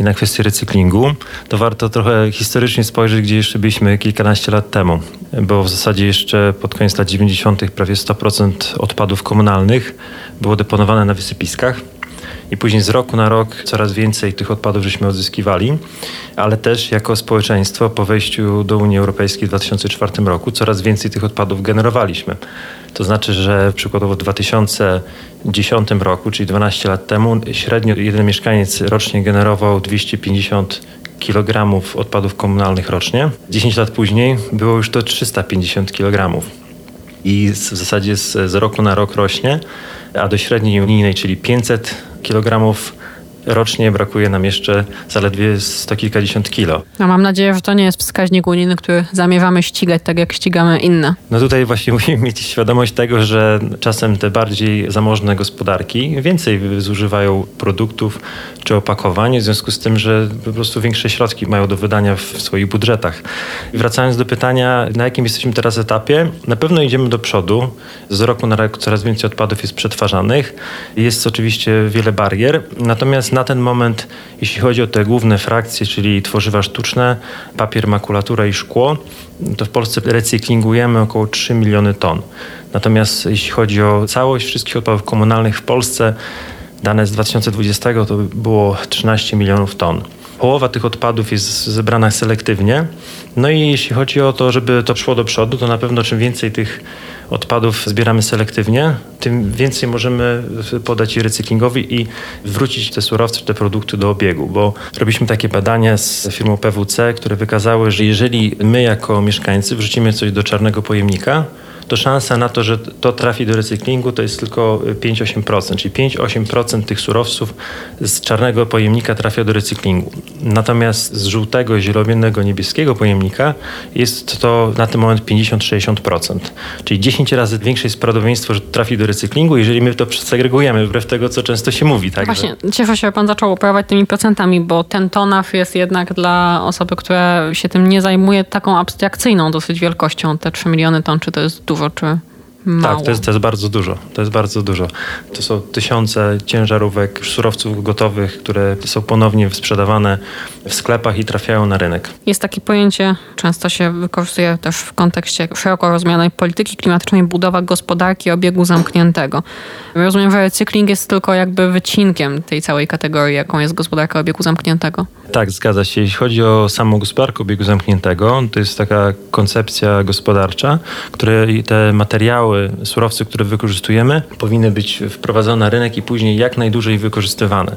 i na kwestię recyklingu, to warto trochę historycznie spojrzeć, gdzie jeszcze byliśmy kilkanaście lat temu. Bo w zasadzie jeszcze pod koniec lat 90. prawie 100% odpadów komunalnych było deponowane na wysypiskach. I później z roku na rok coraz więcej tych odpadów żeśmy odzyskiwali, ale też jako społeczeństwo po wejściu do Unii Europejskiej w 2004 roku coraz więcej tych odpadów generowaliśmy. To znaczy, że przykładowo w 2010 roku, czyli 12 lat temu, średnio jeden mieszkaniec rocznie generował 250 kg odpadów komunalnych rocznie. 10 lat później było już to 350 kg. I w zasadzie z, z roku na rok rośnie, a do średniej unijnej, czyli 500 kg rocznie brakuje nam jeszcze zaledwie sto kilkadziesiąt kilo. No mam nadzieję, że to nie jest wskaźnik unijny, który zamierzamy ścigać tak jak ścigamy inne. No tutaj właśnie musimy mieć świadomość tego, że czasem te bardziej zamożne gospodarki więcej zużywają produktów czy opakowań, w związku z tym, że po prostu większe środki mają do wydania w swoich budżetach. I wracając do pytania, na jakim jesteśmy teraz etapie, na pewno idziemy do przodu. Z roku na rok coraz więcej odpadów jest przetwarzanych. Jest oczywiście wiele barier, natomiast na ten moment, jeśli chodzi o te główne frakcje, czyli tworzywa sztuczne, papier, makulatura i szkło, to w Polsce recyklingujemy około 3 miliony ton. Natomiast jeśli chodzi o całość wszystkich odpadów komunalnych w Polsce, dane z 2020 to było 13 milionów ton. Połowa tych odpadów jest zebrana selektywnie. No i jeśli chodzi o to, żeby to szło do przodu, to na pewno czym więcej tych odpadów zbieramy selektywnie, tym więcej możemy podać recyklingowi i wrócić te surowce, te produkty do obiegu, bo robiliśmy takie badania z firmą PWC, które wykazały, że jeżeli my jako mieszkańcy wrzucimy coś do czarnego pojemnika, to szansa na to, że to trafi do recyklingu to jest tylko 5-8%, czyli 5-8% tych surowców z czarnego pojemnika trafia do recyklingu. Natomiast z żółtego, zielonego, niebieskiego pojemnika jest to na ten moment 50-60%, czyli 10 razy większe jest prawdopodobieństwo, że trafi do recyklingu, jeżeli my to segregujemy, wbrew tego, co często się mówi. Tak, Właśnie, cieszę się, że pan zaczął operować tymi procentami, bo ten tonaż jest jednak dla osoby, która się tym nie zajmuje, taką abstrakcyjną dosyć wielkością, te 3 miliony ton, czy to jest dużo czy Mało. Tak, to jest, to jest bardzo dużo. To jest bardzo dużo. To są tysiące ciężarówek surowców gotowych, które są ponownie sprzedawane w sklepach i trafiają na rynek. Jest takie pojęcie, często się wykorzystuje też w kontekście szeroko rozumianej polityki klimatycznej, budowa gospodarki obiegu zamkniętego. Rozumiem, że recykling jest tylko jakby wycinkiem tej całej kategorii, jaką jest gospodarka obiegu zamkniętego. Tak, zgadza się. Jeśli chodzi o samą gospodarkę obiegu zamkniętego, to jest taka koncepcja gospodarcza, której te materiały, surowce, które wykorzystujemy, powinny być wprowadzone na rynek i później jak najdłużej wykorzystywane.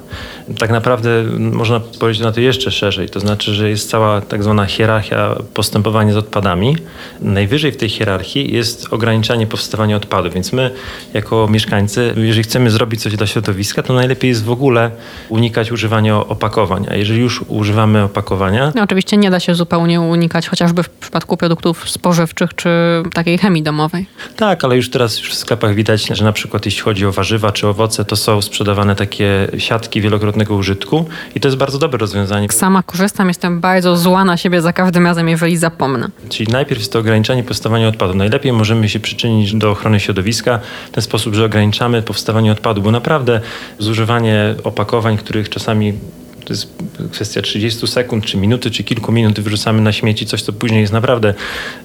Tak naprawdę można spojrzeć na to jeszcze szerzej, to znaczy, że jest cała tak zwana hierarchia postępowania z odpadami. Najwyżej w tej hierarchii jest ograniczanie powstawania odpadów, więc my jako mieszkańcy, jeżeli chcemy zrobić coś dla środowiska, to najlepiej jest w ogóle unikać używania opakowań. A jeżeli już używamy opakowania. No, oczywiście nie da się zupełnie unikać, chociażby w przypadku produktów spożywczych czy takiej chemii domowej. Tak, ale już teraz już w sklepach widać, że na przykład jeśli chodzi o warzywa czy owoce, to są sprzedawane takie siatki wielokrotnego użytku i to jest bardzo dobre rozwiązanie. Sama korzystam, jestem bardzo zła na siebie za każdym razem, jeżeli zapomnę. Czyli najpierw jest to ograniczanie powstawania odpadów. Najlepiej możemy się przyczynić do ochrony środowiska w ten sposób, że ograniczamy powstawanie odpadu, bo naprawdę zużywanie opakowań, których czasami to jest kwestia 30 sekund, czy minuty, czy kilku minut wyrzucamy na śmieci coś, co później jest naprawdę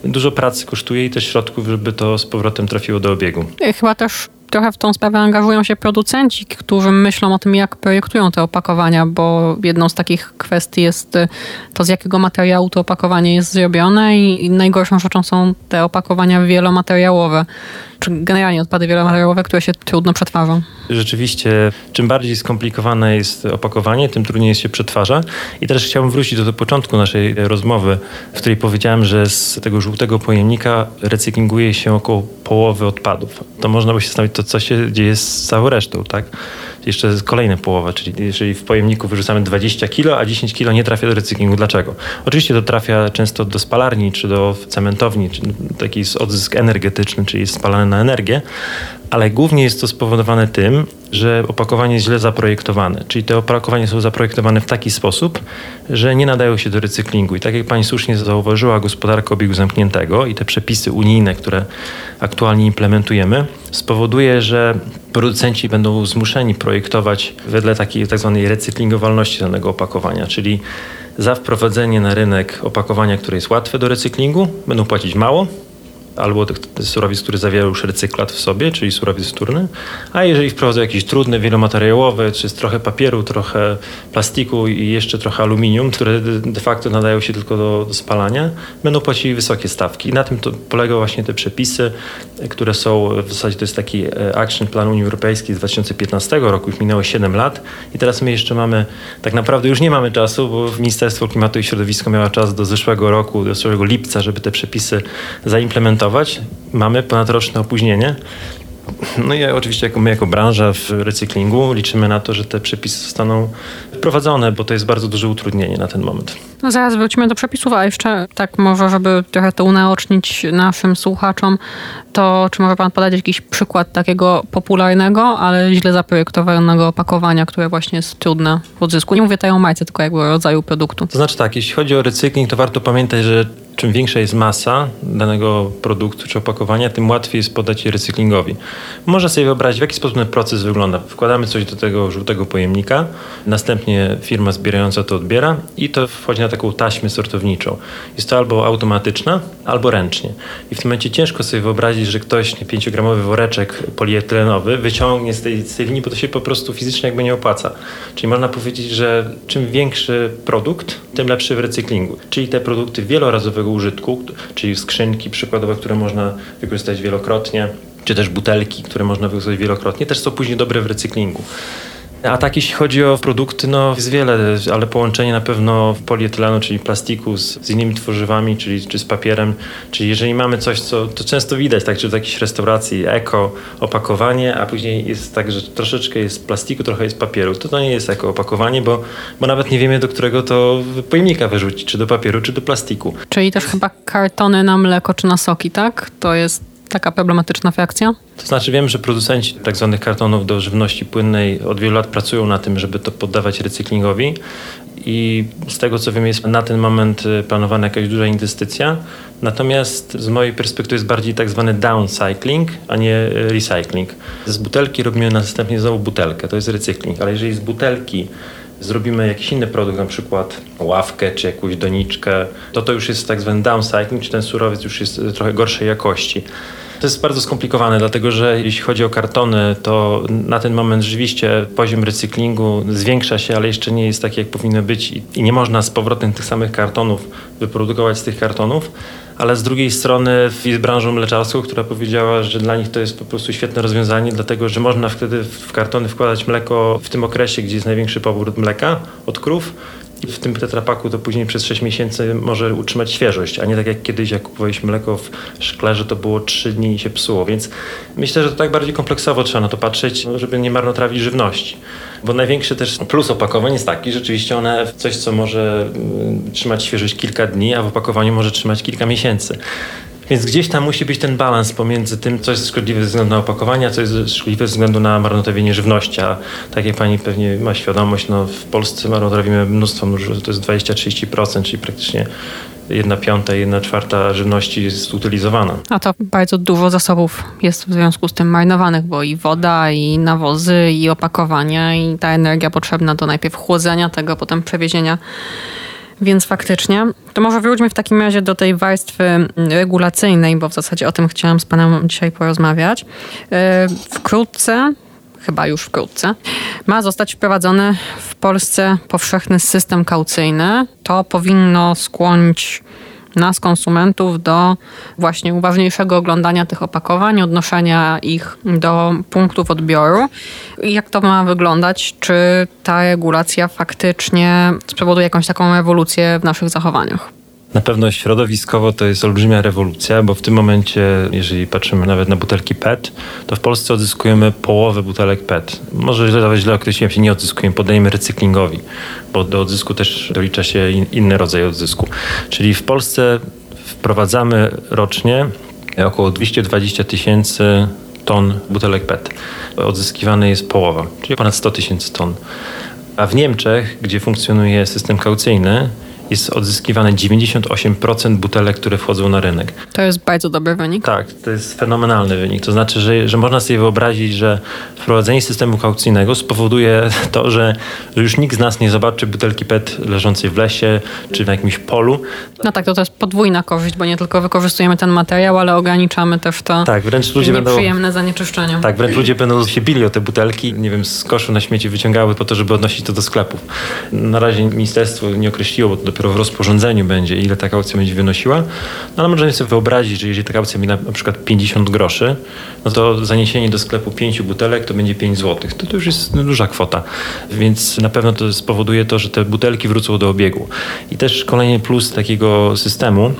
dużo pracy kosztuje i też środków, żeby to z powrotem trafiło do obiegu. Chyba też trochę w tą sprawę angażują się producenci, którzy myślą o tym, jak projektują te opakowania, bo jedną z takich kwestii jest y, to, z jakiego materiału to opakowanie jest zrobione i najgorszą rzeczą są te opakowania wielomateriałowe, czy generalnie odpady wielomateriałowe, które się trudno przetwarzą. Rzeczywiście, czym bardziej skomplikowane jest opakowanie, tym trudniej się przetwarza. I teraz chciałbym wrócić do, do początku naszej rozmowy, w której powiedziałem, że z tego żółtego pojemnika recyklinguje się około połowy odpadów. To można by się zastanowić, to co się dzieje z całą resztą, tak? Jeszcze kolejna połowa, czyli jeżeli w pojemniku wyrzucamy 20 kilo, a 10 kilo nie trafia do recyklingu. Dlaczego? Oczywiście to trafia często do spalarni, czy do cementowni, czy taki odzysk energetyczny, czyli jest spalane na energię, ale głównie jest to spowodowane tym, że opakowanie jest źle zaprojektowane. Czyli te opakowania są zaprojektowane w taki sposób, że nie nadają się do recyklingu. I tak jak pani słusznie zauważyła, gospodarka obiegu zamkniętego i te przepisy unijne, które aktualnie implementujemy, spowoduje, że producenci będą zmuszeni projektować wedle takiej tak zwanej recyklingowalności danego opakowania, czyli za wprowadzenie na rynek opakowania, które jest łatwe do recyklingu, będą płacić mało, albo tych surowiec, które zawierają już recyklat w sobie, czyli surowiec wtórny, a jeżeli wprowadzą jakieś trudne, wielomateriałowe, czy jest trochę papieru, trochę plastiku i jeszcze trochę aluminium, które de facto nadają się tylko do, do spalania, będą płacili wysokie stawki. I na tym to polega właśnie te przepisy, które są, w zasadzie to jest taki e, Action Plan Unii Europejskiej z 2015 roku, już minęło 7 lat. I teraz my jeszcze mamy, tak naprawdę już nie mamy czasu, bo Ministerstwo Klimatu i Środowiska miało czas do zeszłego roku, do zeszłego lipca, żeby te przepisy zaimplementować Mamy ponadroczne opóźnienie. No i oczywiście jako my jako branża w recyklingu liczymy na to, że te przepisy zostaną wprowadzone, bo to jest bardzo duże utrudnienie na ten moment. No zaraz wrócimy do przepisów, a jeszcze tak może, żeby trochę to unaocznić naszym słuchaczom, to czy może pan podać jakiś przykład takiego popularnego, ale źle zaprojektowanego opakowania, które właśnie jest trudne w odzysku? Nie mówię tutaj o majce, tylko jakby o rodzaju produktu. To znaczy tak, jeśli chodzi o recykling, to warto pamiętać, że czym większa jest masa danego produktu czy opakowania, tym łatwiej jest podać je recyklingowi. Można sobie wyobrazić, w jaki sposób ten proces wygląda. Wkładamy coś do tego żółtego pojemnika, następnie firma zbierająca to odbiera i to wchodzi na taką taśmę sortowniczą. Jest to albo automatyczna, albo ręcznie. I w tym momencie ciężko sobie wyobrazić, że ktoś 5-gramowy woreczek polietylenowy wyciągnie z tej, z tej linii, bo to się po prostu fizycznie jakby nie opłaca. Czyli można powiedzieć, że czym większy produkt, tym lepszy w recyklingu. Czyli te produkty wielorazowego użytku, czyli skrzynki przykładowe, które można wykorzystać wielokrotnie, czy też butelki, które można wykorzystać wielokrotnie, też są później dobre w recyklingu. A tak jeśli chodzi o produkty, no jest wiele, ale połączenie na pewno polietylenu, czyli plastiku z, z, innymi tworzywami, czyli czy z papierem, czyli jeżeli mamy coś, co to często widać, tak, czy w jakiejś restauracji eko opakowanie, a później jest tak, że troszeczkę jest plastiku, trochę jest papieru, to to nie jest eko opakowanie, bo, bo nawet nie wiemy, do którego to pojemnika wyrzucić, czy do papieru, czy do plastiku. Czyli też chyba kartony na mleko, czy na soki, tak? To jest taka problematyczna reakcja? To znaczy wiem, że producenci tak zwanych kartonów do żywności płynnej od wielu lat pracują na tym, żeby to poddawać recyklingowi i z tego co wiem jest na ten moment y, planowana jakaś duża inwestycja. Natomiast z mojej perspektywy jest bardziej tak zwany downcycling, a nie y, recycling. Z butelki robimy następnie znowu butelkę, to jest recykling, ale jeżeli z butelki zrobimy jakiś inny produkt, na przykład ławkę czy jakąś doniczkę, to to już jest tak zwany downcycling, czy ten surowiec już jest trochę gorszej jakości. To jest bardzo skomplikowane, dlatego że jeśli chodzi o kartony, to na ten moment rzeczywiście poziom recyklingu zwiększa się, ale jeszcze nie jest taki, jak powinno być i nie można z powrotem tych samych kartonów wyprodukować z tych kartonów. Ale z drugiej strony jest branżą mleczarską, która powiedziała, że dla nich to jest po prostu świetne rozwiązanie, dlatego że można wtedy w kartony wkładać mleko w tym okresie, gdzie jest największy pobór mleka od krów w tym tetrapaku to później przez 6 miesięcy może utrzymać świeżość, a nie tak jak kiedyś, jak kupowaliśmy mleko w szklarze, to było 3 dni i się psuło. Więc myślę, że to tak bardziej kompleksowo trzeba na to patrzeć, żeby nie marnotrawić żywności. Bo największy też plus opakowań jest taki, że rzeczywiście one coś, co może mm, trzymać świeżość kilka dni, a w opakowaniu może trzymać kilka miesięcy. Więc gdzieś tam musi być ten balans pomiędzy tym, co jest szkodliwe ze względu na opakowanie, a co jest szkodliwe ze względu na marnotrawienie żywności. A tak jak pani pewnie ma świadomość, no w Polsce marnotrawimy mnóstwo, to jest 20-30%, czyli praktycznie jedna piąta, jedna czwarta żywności jest utylizowana. A to bardzo dużo zasobów jest w związku z tym marnowanych, bo i woda, i nawozy, i opakowania, i ta energia potrzebna do najpierw chłodzenia tego, potem przewiezienia więc faktycznie, to może wróćmy w takim razie do tej warstwy regulacyjnej, bo w zasadzie o tym chciałam z Panem dzisiaj porozmawiać. E, wkrótce, chyba już wkrótce, ma zostać wprowadzony w Polsce powszechny system kaucyjny. To powinno skłonić nas, konsumentów, do właśnie uważniejszego oglądania tych opakowań, odnoszenia ich do punktów odbioru. Jak to ma wyglądać? Czy ta regulacja faktycznie spowoduje jakąś taką ewolucję w naszych zachowaniach? Na pewno środowiskowo to jest olbrzymia rewolucja, bo w tym momencie, jeżeli patrzymy nawet na butelki PET, to w Polsce odzyskujemy połowę butelek PET. Może źle, nawet źle określiłem się, nie odzyskujemy, podajemy recyklingowi, bo do odzysku też dolicza się in, inny rodzaj odzysku. Czyli w Polsce wprowadzamy rocznie około 220 tysięcy ton butelek PET. Odzyskiwane jest połowa, czyli ponad 100 tysięcy ton. A w Niemczech, gdzie funkcjonuje system kaucyjny, jest odzyskiwane 98% butelek, które wchodzą na rynek. To jest bardzo dobry wynik. Tak, to jest fenomenalny wynik. To znaczy, że, że można sobie wyobrazić, że wprowadzenie systemu kaucyjnego spowoduje to, że, że już nikt z nas nie zobaczy butelki PET leżącej w lesie czy na jakimś polu. No tak, to, to jest podwójna korzyść, bo nie tylko wykorzystujemy ten materiał, ale ograniczamy też to tak, wręcz ludzie nieprzyjemne będą, zanieczyszczenie. Tak, wręcz ludzie będą się bili o te butelki, nie wiem, z koszu na śmieci wyciągały po to, żeby odnosić to do sklepów. Na razie ministerstwo nie określiło, bo to dopiero w rozporządzeniu będzie, ile ta kaucja będzie wynosiła. No ale możemy sobie wyobrazić, że jeżeli ta kaucja będzie na, przykład 50 groszy, no to zaniesienie do sklepu 5 butelek to będzie 5 zł. To, to już jest duża kwota. Więc na pewno to spowoduje to, że te butelki wrócą do obiegu. I też kolejny plus takiego systemu,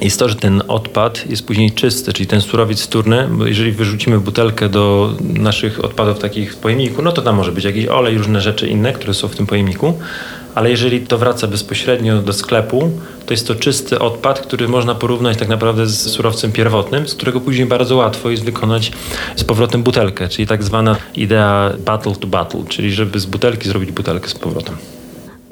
jest to, że ten odpad jest później czysty, czyli ten surowiec wtórny, bo jeżeli wyrzucimy butelkę do naszych odpadów takich w pojemniku, no to tam może być jakiś olej, różne rzeczy inne, które są w tym pojemniku, ale jeżeli to wraca bezpośrednio do sklepu, to jest to czysty odpad, który można porównać tak naprawdę z surowcem pierwotnym, z którego później bardzo łatwo jest wykonać z powrotem butelkę, czyli tak zwana idea battle to battle, czyli żeby z butelki zrobić butelkę z powrotem.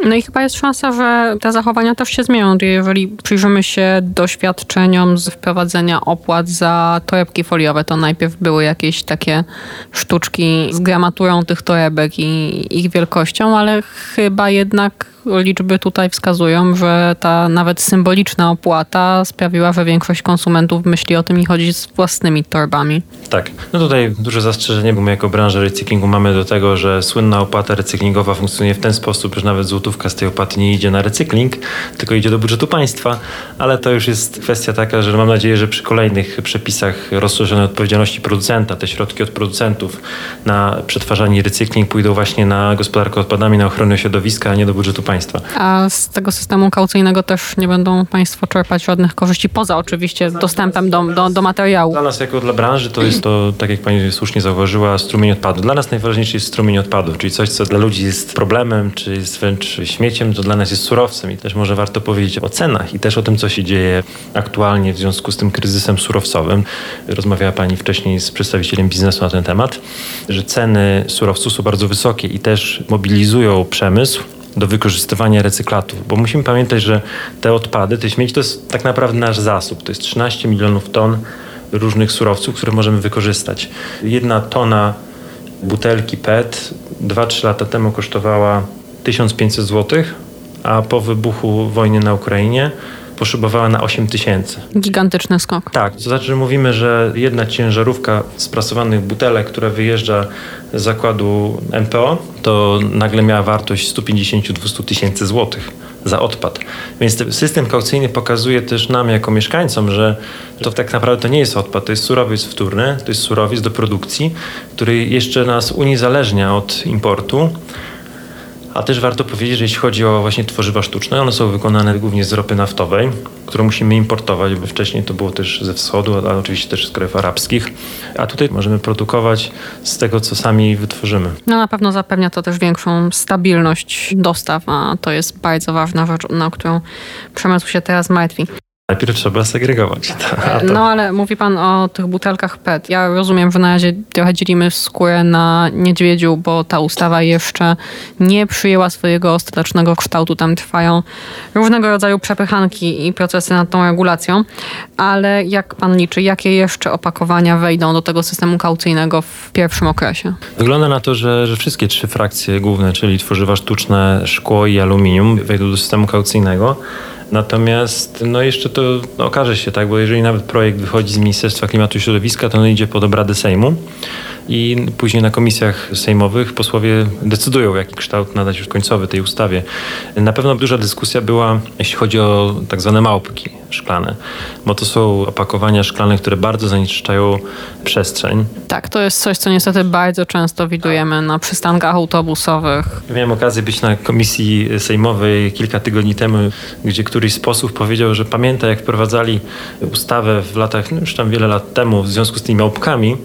No i chyba jest szansa, że te zachowania też się zmienią. Jeżeli przyjrzymy się doświadczeniom z wprowadzenia opłat za torebki foliowe, to najpierw były jakieś takie sztuczki z gramaturą tych torebek i ich wielkością, ale chyba jednak liczby tutaj wskazują, że ta nawet symboliczna opłata sprawiła, że większość konsumentów myśli o tym i chodzi z własnymi torbami. Tak. No tutaj duże zastrzeżenie, bo my jako branża recyklingu mamy do tego, że słynna opłata recyklingowa funkcjonuje w ten sposób, że nawet złotówka z tej opłaty nie idzie na recykling, tylko idzie do budżetu państwa, ale to już jest kwestia taka, że mam nadzieję, że przy kolejnych przepisach rozszerzonej odpowiedzialności producenta, te środki od producentów na przetwarzanie i recykling pójdą właśnie na gospodarkę odpadami, na ochronę środowiska, a nie do budżetu państwa. A z tego systemu kaucyjnego też nie będą Państwo czerpać żadnych korzyści, poza oczywiście dostępem do, do, do materiału. Dla nas jako dla branży to jest to, tak jak Pani słusznie zauważyła, strumień odpadu. Dla nas najważniejszy jest strumień odpadu, czyli coś, co dla ludzi jest problemem, czy jest wręcz śmieciem, to dla nas jest surowcem. I też może warto powiedzieć o cenach i też o tym, co się dzieje aktualnie w związku z tym kryzysem surowcowym. Rozmawiała Pani wcześniej z przedstawicielem biznesu na ten temat, że ceny surowców są bardzo wysokie i też mobilizują przemysł do wykorzystywania recyklatów, bo musimy pamiętać, że te odpady, te śmieci to jest tak naprawdę nasz zasób. To jest 13 milionów ton różnych surowców, które możemy wykorzystać. Jedna tona butelki PET 2-3 lata temu kosztowała 1500 zł, a po wybuchu wojny na Ukrainie poszybowała na 8 tysięcy. Gigantyczny skok. Tak, to znaczy, że mówimy, że jedna ciężarówka sprasowanych butelek, która wyjeżdża z zakładu MPO, to nagle miała wartość 150-200 tysięcy złotych za odpad. Więc system kaucyjny pokazuje też nam jako mieszkańcom, że to tak naprawdę to nie jest odpad, to jest surowiec wtórny, to jest surowiec do produkcji, który jeszcze nas uniezależnia od importu. A też warto powiedzieć, że jeśli chodzi o właśnie tworzywa sztuczne, one są wykonane głównie z ropy naftowej, którą musimy importować, bo wcześniej to było też ze wschodu, ale oczywiście też z krajów arabskich. A tutaj możemy produkować z tego, co sami wytworzymy. No na pewno zapewnia to też większą stabilność dostaw, a to jest bardzo ważna rzecz, na którą przemysł się teraz martwi. Najpierw trzeba segregować. To... No ale mówi pan o tych butelkach PET. Ja rozumiem, że na razie trochę dzielimy skórę na niedźwiedziu, bo ta ustawa jeszcze nie przyjęła swojego ostatecznego kształtu. Tam trwają różnego rodzaju przepychanki i procesy nad tą regulacją. Ale jak pan liczy, jakie jeszcze opakowania wejdą do tego systemu kaucyjnego w pierwszym okresie? Wygląda na to, że, że wszystkie trzy frakcje główne, czyli tworzywa sztuczne, szkło i aluminium wejdą do systemu kaucyjnego. Natomiast no jeszcze to okaże się, tak, bo jeżeli nawet projekt wychodzi z Ministerstwa Klimatu i Środowiska, to on idzie pod obrady Sejmu i później na komisjach sejmowych posłowie decydują, jaki kształt nadać już końcowy tej ustawie. Na pewno duża dyskusja była, jeśli chodzi o tak zwane małpki szklane, bo to są opakowania szklane, które bardzo zanieczyszczają przestrzeń. Tak, to jest coś, co niestety bardzo często widujemy na przystankach autobusowych. Miałem okazję być na komisji sejmowej kilka tygodni temu, gdzie któryś z posłów powiedział, że pamięta jak wprowadzali ustawę w latach, no już tam wiele lat temu w związku z tymi małpkami,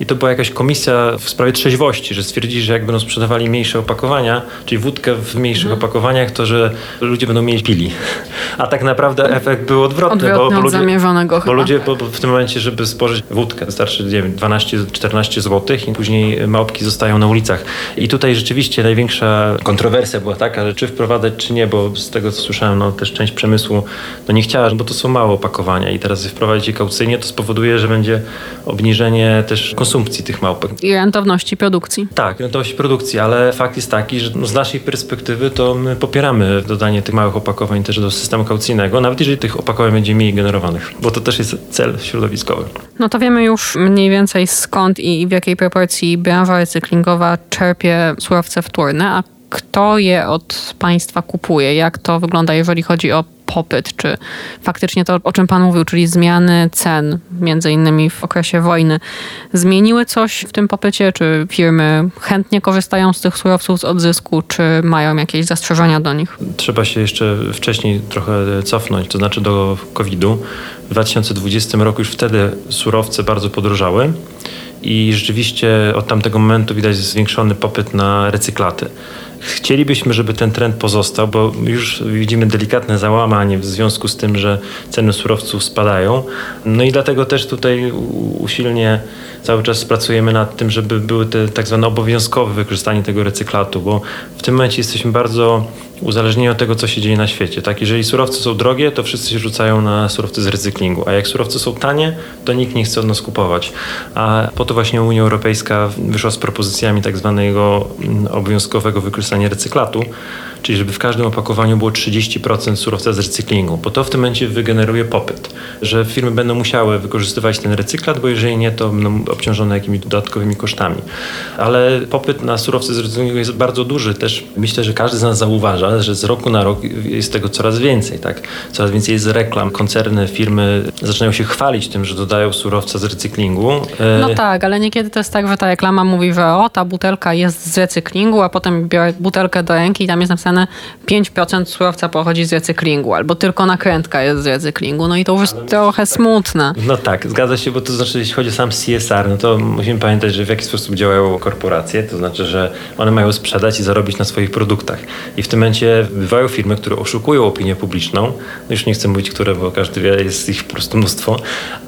i to była jakaś komisja w sprawie trzeźwości, że stwierdzili, że jak będą sprzedawali mniejsze opakowania, czyli wódkę w mniejszych mm. opakowaniach, to że ludzie będą mniej pili. A tak naprawdę efekt był odwrotny. Odwrotny bo, bo ludzie, zamierzonego Bo ludzie bo, bo w tym momencie, żeby spożyć wódkę, wystarczy 12-14 zł i później małpki zostają na ulicach. I tutaj rzeczywiście największa kontrowersja była taka, że czy wprowadzać, czy nie, bo z tego co słyszałem, no też część przemysłu no nie chciała, bo to są małe opakowania i teraz wprowadzić je kaucyjnie, to spowoduje, że będzie obniżenie też konsumpcji tych małpek. I rentowności produkcji. Tak, rentowności produkcji, ale fakt jest taki, że z naszej perspektywy to my popieramy dodanie tych małych opakowań też do systemu kaucyjnego, nawet jeżeli tych opakowań będzie mniej generowanych, bo to też jest cel środowiskowy. No to wiemy już mniej więcej skąd i w jakiej proporcji branża recyklingowa czerpie surowce wtórne, a kto je od państwa kupuje? Jak to wygląda, jeżeli chodzi o popyt, czy faktycznie to, o czym Pan mówił, czyli zmiany cen, między innymi w okresie wojny, zmieniły coś w tym popycie? Czy firmy chętnie korzystają z tych surowców z odzysku, czy mają jakieś zastrzeżenia do nich? Trzeba się jeszcze wcześniej trochę cofnąć, to znaczy do COVID-u. W 2020 roku już wtedy surowce bardzo podrożały i rzeczywiście od tamtego momentu widać zwiększony popyt na recyklaty. Chcielibyśmy, żeby ten trend pozostał, bo już widzimy delikatne załamanie w związku z tym, że ceny surowców spadają. No i dlatego też tutaj usilnie cały czas pracujemy nad tym, żeby były te tak zwane obowiązkowe wykorzystanie tego recyklatu, bo w tym momencie jesteśmy bardzo uzależnieni od tego, co się dzieje na świecie. Tak? Jeżeli surowce są drogie, to wszyscy się rzucają na surowce z recyklingu, a jak surowce są tanie, to nikt nie chce od nas kupować. A po to właśnie Unia Europejska wyszła z propozycjami tak zwanego mm, obowiązkowego wykorzystania recyklatu, czyli żeby w każdym opakowaniu było 30% surowca z recyklingu, bo to w tym momencie wygeneruje popyt, że firmy będą musiały wykorzystywać ten recyklat, bo jeżeli nie, to będą obciążone jakimiś dodatkowymi kosztami. Ale popyt na surowce z recyklingu jest bardzo duży. Też myślę, że każdy z nas zauważa, że z roku na rok jest tego coraz więcej. Tak? Coraz więcej jest reklam. Koncerny, firmy zaczynają się chwalić tym, że dodają surowca z recyklingu. No e, tak, ale niekiedy to jest tak, że ta reklama mówi, że o, ta butelka jest z recyklingu, a potem biorę butelkę do ręki i tam jest napisane 5% surowca pochodzi z recyklingu, albo tylko nakrętka jest z recyklingu. No i to już jest trochę smutne. No tak, zgadza się, bo to znaczy, jeśli chodzi o sam CSR, no to musimy pamiętać, że w jaki sposób działają korporacje, to znaczy, że one mają sprzedać i zarobić na swoich produktach. I w tym momencie bywają firmy, które oszukują opinię publiczną. No już nie chcę mówić, które, bo każdy wie, jest ich po prostu mnóstwo,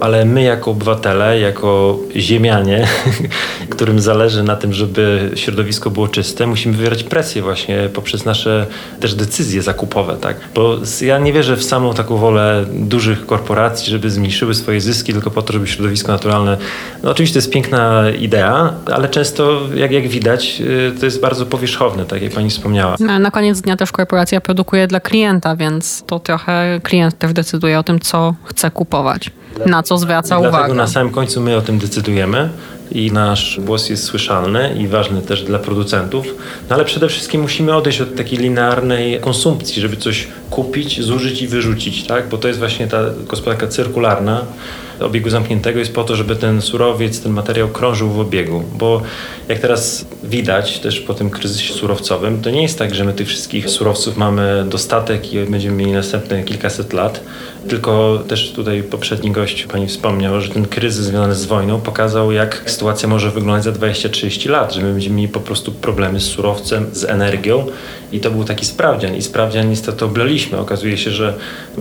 ale my jako obywatele, jako ziemianie, którym zależy na tym, żeby środowisko było czyste, musimy wywierać presję właśnie poprzez nasze też decyzje zakupowe, tak? Bo ja nie wierzę w samą taką wolę dużych korporacji, żeby zmniejszyły swoje zyski tylko po to, żeby środowisko naturalne... No oczywiście to jest piękna idea, ale często, jak, jak widać, y, to jest bardzo powierzchowne, tak jak pani wspomniała. No, na koniec dnia też korporacja produkuje dla klienta, więc to trochę klient też decyduje o tym, co chce kupować, na co zwraca Dlatego uwagę. Dlatego na samym końcu my o tym decydujemy i nasz głos jest słyszalny i ważny też dla producentów. No ale przede wszystkim musimy odejść od takiej linearnej konsumpcji, żeby coś kupić, zużyć i wyrzucić, tak? Bo to jest właśnie ta gospodarka cyrkularna obiegu zamkniętego jest po to, żeby ten surowiec, ten materiał krążył w obiegu. Bo jak teraz widać też po tym kryzysie surowcowym, to nie jest tak, że my tych wszystkich surowców mamy dostatek i będziemy mieli następne kilkaset lat, tylko też tutaj poprzedni gość pani wspomniał, że ten kryzys związany z wojną pokazał, jak sytuacja może wyglądać za 20-30 lat, że my będziemy mieli po prostu problemy z surowcem, z energią i to był taki sprawdzian i sprawdzian niestety oblaliśmy. Okazuje się, że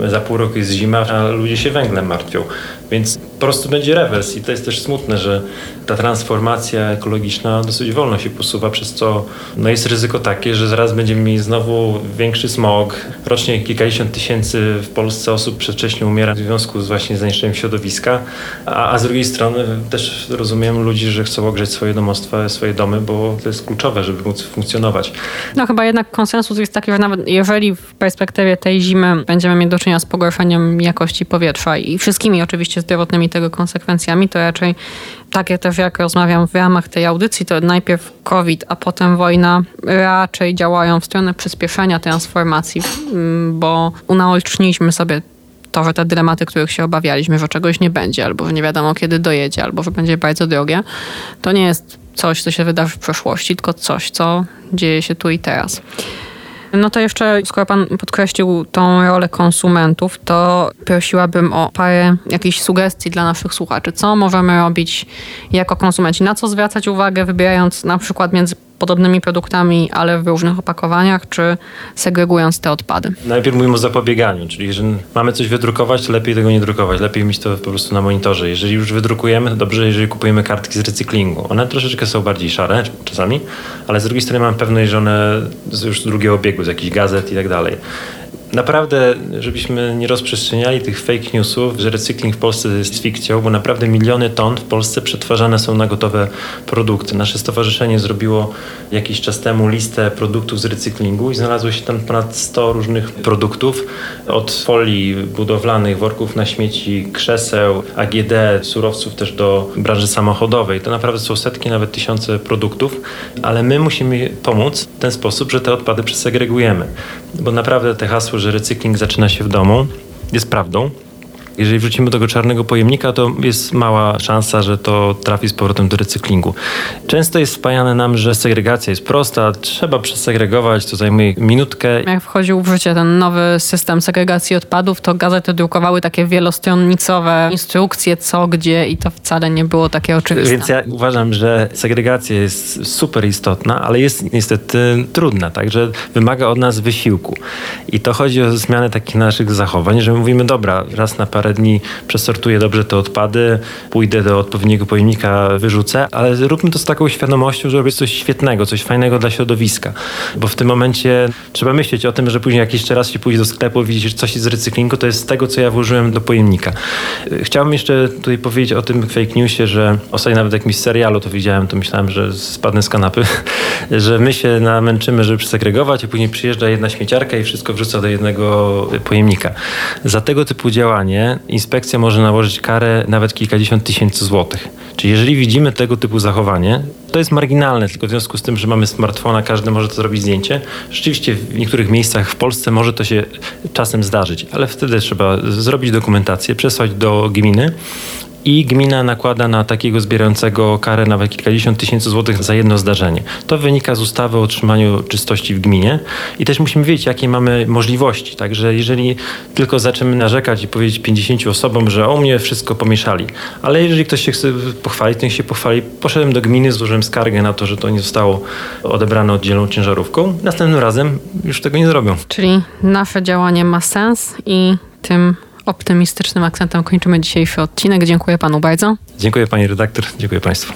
za pół roku jest zima, a ludzie się węglem martwią. Więc po prostu będzie rewers i to jest też smutne, że ta transformacja ekologiczna dosyć wolno się posuwa, przez co no jest ryzyko takie, że zaraz będziemy mieli znowu większy smog. Rocznie kilkadziesiąt tysięcy w Polsce osób przedwcześnie umiera w związku z właśnie zanieczyszczeniem środowiska, a, a z drugiej strony też rozumiem ludzi, że chcą ogrzeć swoje domostwa, swoje domy, bo to jest kluczowe, żeby móc funkcjonować. No chyba jednak konsensus jest taki, że nawet jeżeli w perspektywie tej zimy będziemy mieć do czynienia z pogorszeniem jakości powietrza i wszystkimi oczywiście zdrowotnymi tego konsekwencjami, to raczej takie też jak rozmawiam w ramach tej audycji, to najpierw COVID, a potem wojna raczej działają w stronę przyspieszenia transformacji, mm, bo unaoczniśmy sobie to, że te dylematy, których się obawialiśmy, że czegoś nie będzie, albo że nie wiadomo kiedy dojedzie, albo że będzie bardzo drogie, to nie jest coś, co się wydarzy w przeszłości, tylko coś, co dzieje się tu i teraz. No to jeszcze, skoro Pan podkreślił tą rolę konsumentów, to prosiłabym o parę jakichś sugestii dla naszych słuchaczy. Co możemy robić jako konsumenci? Na co zwracać uwagę, wybierając na przykład między podobnymi produktami, ale w różnych opakowaniach, czy segregując te odpady? Najpierw mówimy o zapobieganiu, czyli jeżeli mamy coś wydrukować, to lepiej tego nie drukować, lepiej mieć to po prostu na monitorze. Jeżeli już wydrukujemy, to dobrze, jeżeli kupujemy kartki z recyklingu. One troszeczkę są bardziej szare czasami, ale z drugiej strony mam pewność, że one już z drugiego obiegu, z jakichś gazet i tak dalej naprawdę, żebyśmy nie rozprzestrzeniali tych fake newsów, że recykling w Polsce jest fikcją, bo naprawdę miliony ton w Polsce przetwarzane są na gotowe produkty. Nasze stowarzyszenie zrobiło jakiś czas temu listę produktów z recyklingu i znalazło się tam ponad 100 różnych produktów, od folii budowlanych, worków na śmieci, krzeseł, AGD, surowców też do branży samochodowej. To naprawdę są setki, nawet tysiące produktów, ale my musimy pomóc w ten sposób, że te odpady przesegregujemy, bo naprawdę te hasło, że recykling zaczyna się w domu, jest prawdą. Jeżeli wrzucimy tego czarnego pojemnika, to jest mała szansa, że to trafi z powrotem do recyklingu. Często jest wpajane nam, że segregacja jest prosta, trzeba przesegregować, to zajmuje minutkę. Jak wchodził w życie ten nowy system segregacji odpadów, to gazety drukowały takie wielostronnicowe instrukcje, co, gdzie i to wcale nie było takie oczywiste. Więc ja uważam, że segregacja jest super istotna, ale jest niestety trudna, także wymaga od nas wysiłku. I to chodzi o zmianę takich naszych zachowań, że mówimy, dobra, raz na parę parę dni przesortuję dobrze te odpady, pójdę do odpowiedniego pojemnika, wyrzucę, ale róbmy to z taką świadomością, że robię coś świetnego, coś fajnego dla środowiska. Bo w tym momencie trzeba myśleć o tym, że później jak jeszcze raz się pójdzie do sklepu, widzisz coś z recyklingu, to jest z tego, co ja włożyłem do pojemnika. Chciałbym jeszcze tutaj powiedzieć o tym fake newsie, że ostatnio nawet jak mi z serialu to widziałem, to myślałem, że spadnę z kanapy, że my się namęczymy, żeby przesegregować i później przyjeżdża jedna śmieciarka i wszystko wrzuca do jednego pojemnika. Za tego typu działanie inspekcja może nałożyć karę nawet kilkadziesiąt tysięcy złotych. Czyli jeżeli widzimy tego typu zachowanie, to jest marginalne, tylko w związku z tym, że mamy smartfona, każdy może to zrobić zdjęcie. Rzeczywiście w niektórych miejscach w Polsce może to się czasem zdarzyć, ale wtedy trzeba zrobić dokumentację, przesłać do gminy i gmina nakłada na takiego zbierającego karę nawet kilkadziesiąt tysięcy złotych za jedno zdarzenie. To wynika z ustawy o utrzymaniu czystości w gminie i też musimy wiedzieć, jakie mamy możliwości. Także jeżeli tylko zaczniemy narzekać i powiedzieć 50 osobom, że o mnie wszystko pomieszali, ale jeżeli ktoś się chce pochwalić, to niech się pochwali. Poszedłem do gminy, złożyłem skargę na to, że to nie zostało odebrane oddzielną ciężarówką. Następnym razem już tego nie zrobią. Czyli nasze działanie ma sens i tym optymistycznym akcentem kończymy dzisiejszy odcinek. Dziękuję panu bardzo. Dziękuję pani redaktor, dziękuję państwu.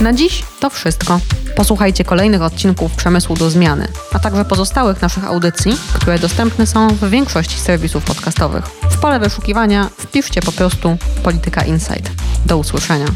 Na dziś to wszystko. Posłuchajcie kolejnych odcinków Przemysłu do Zmiany, a także pozostałych naszych audycji, które dostępne są w większości serwisów podcastowych. W pole wyszukiwania wpiszcie po prostu Polityka Insight. Do usłyszenia.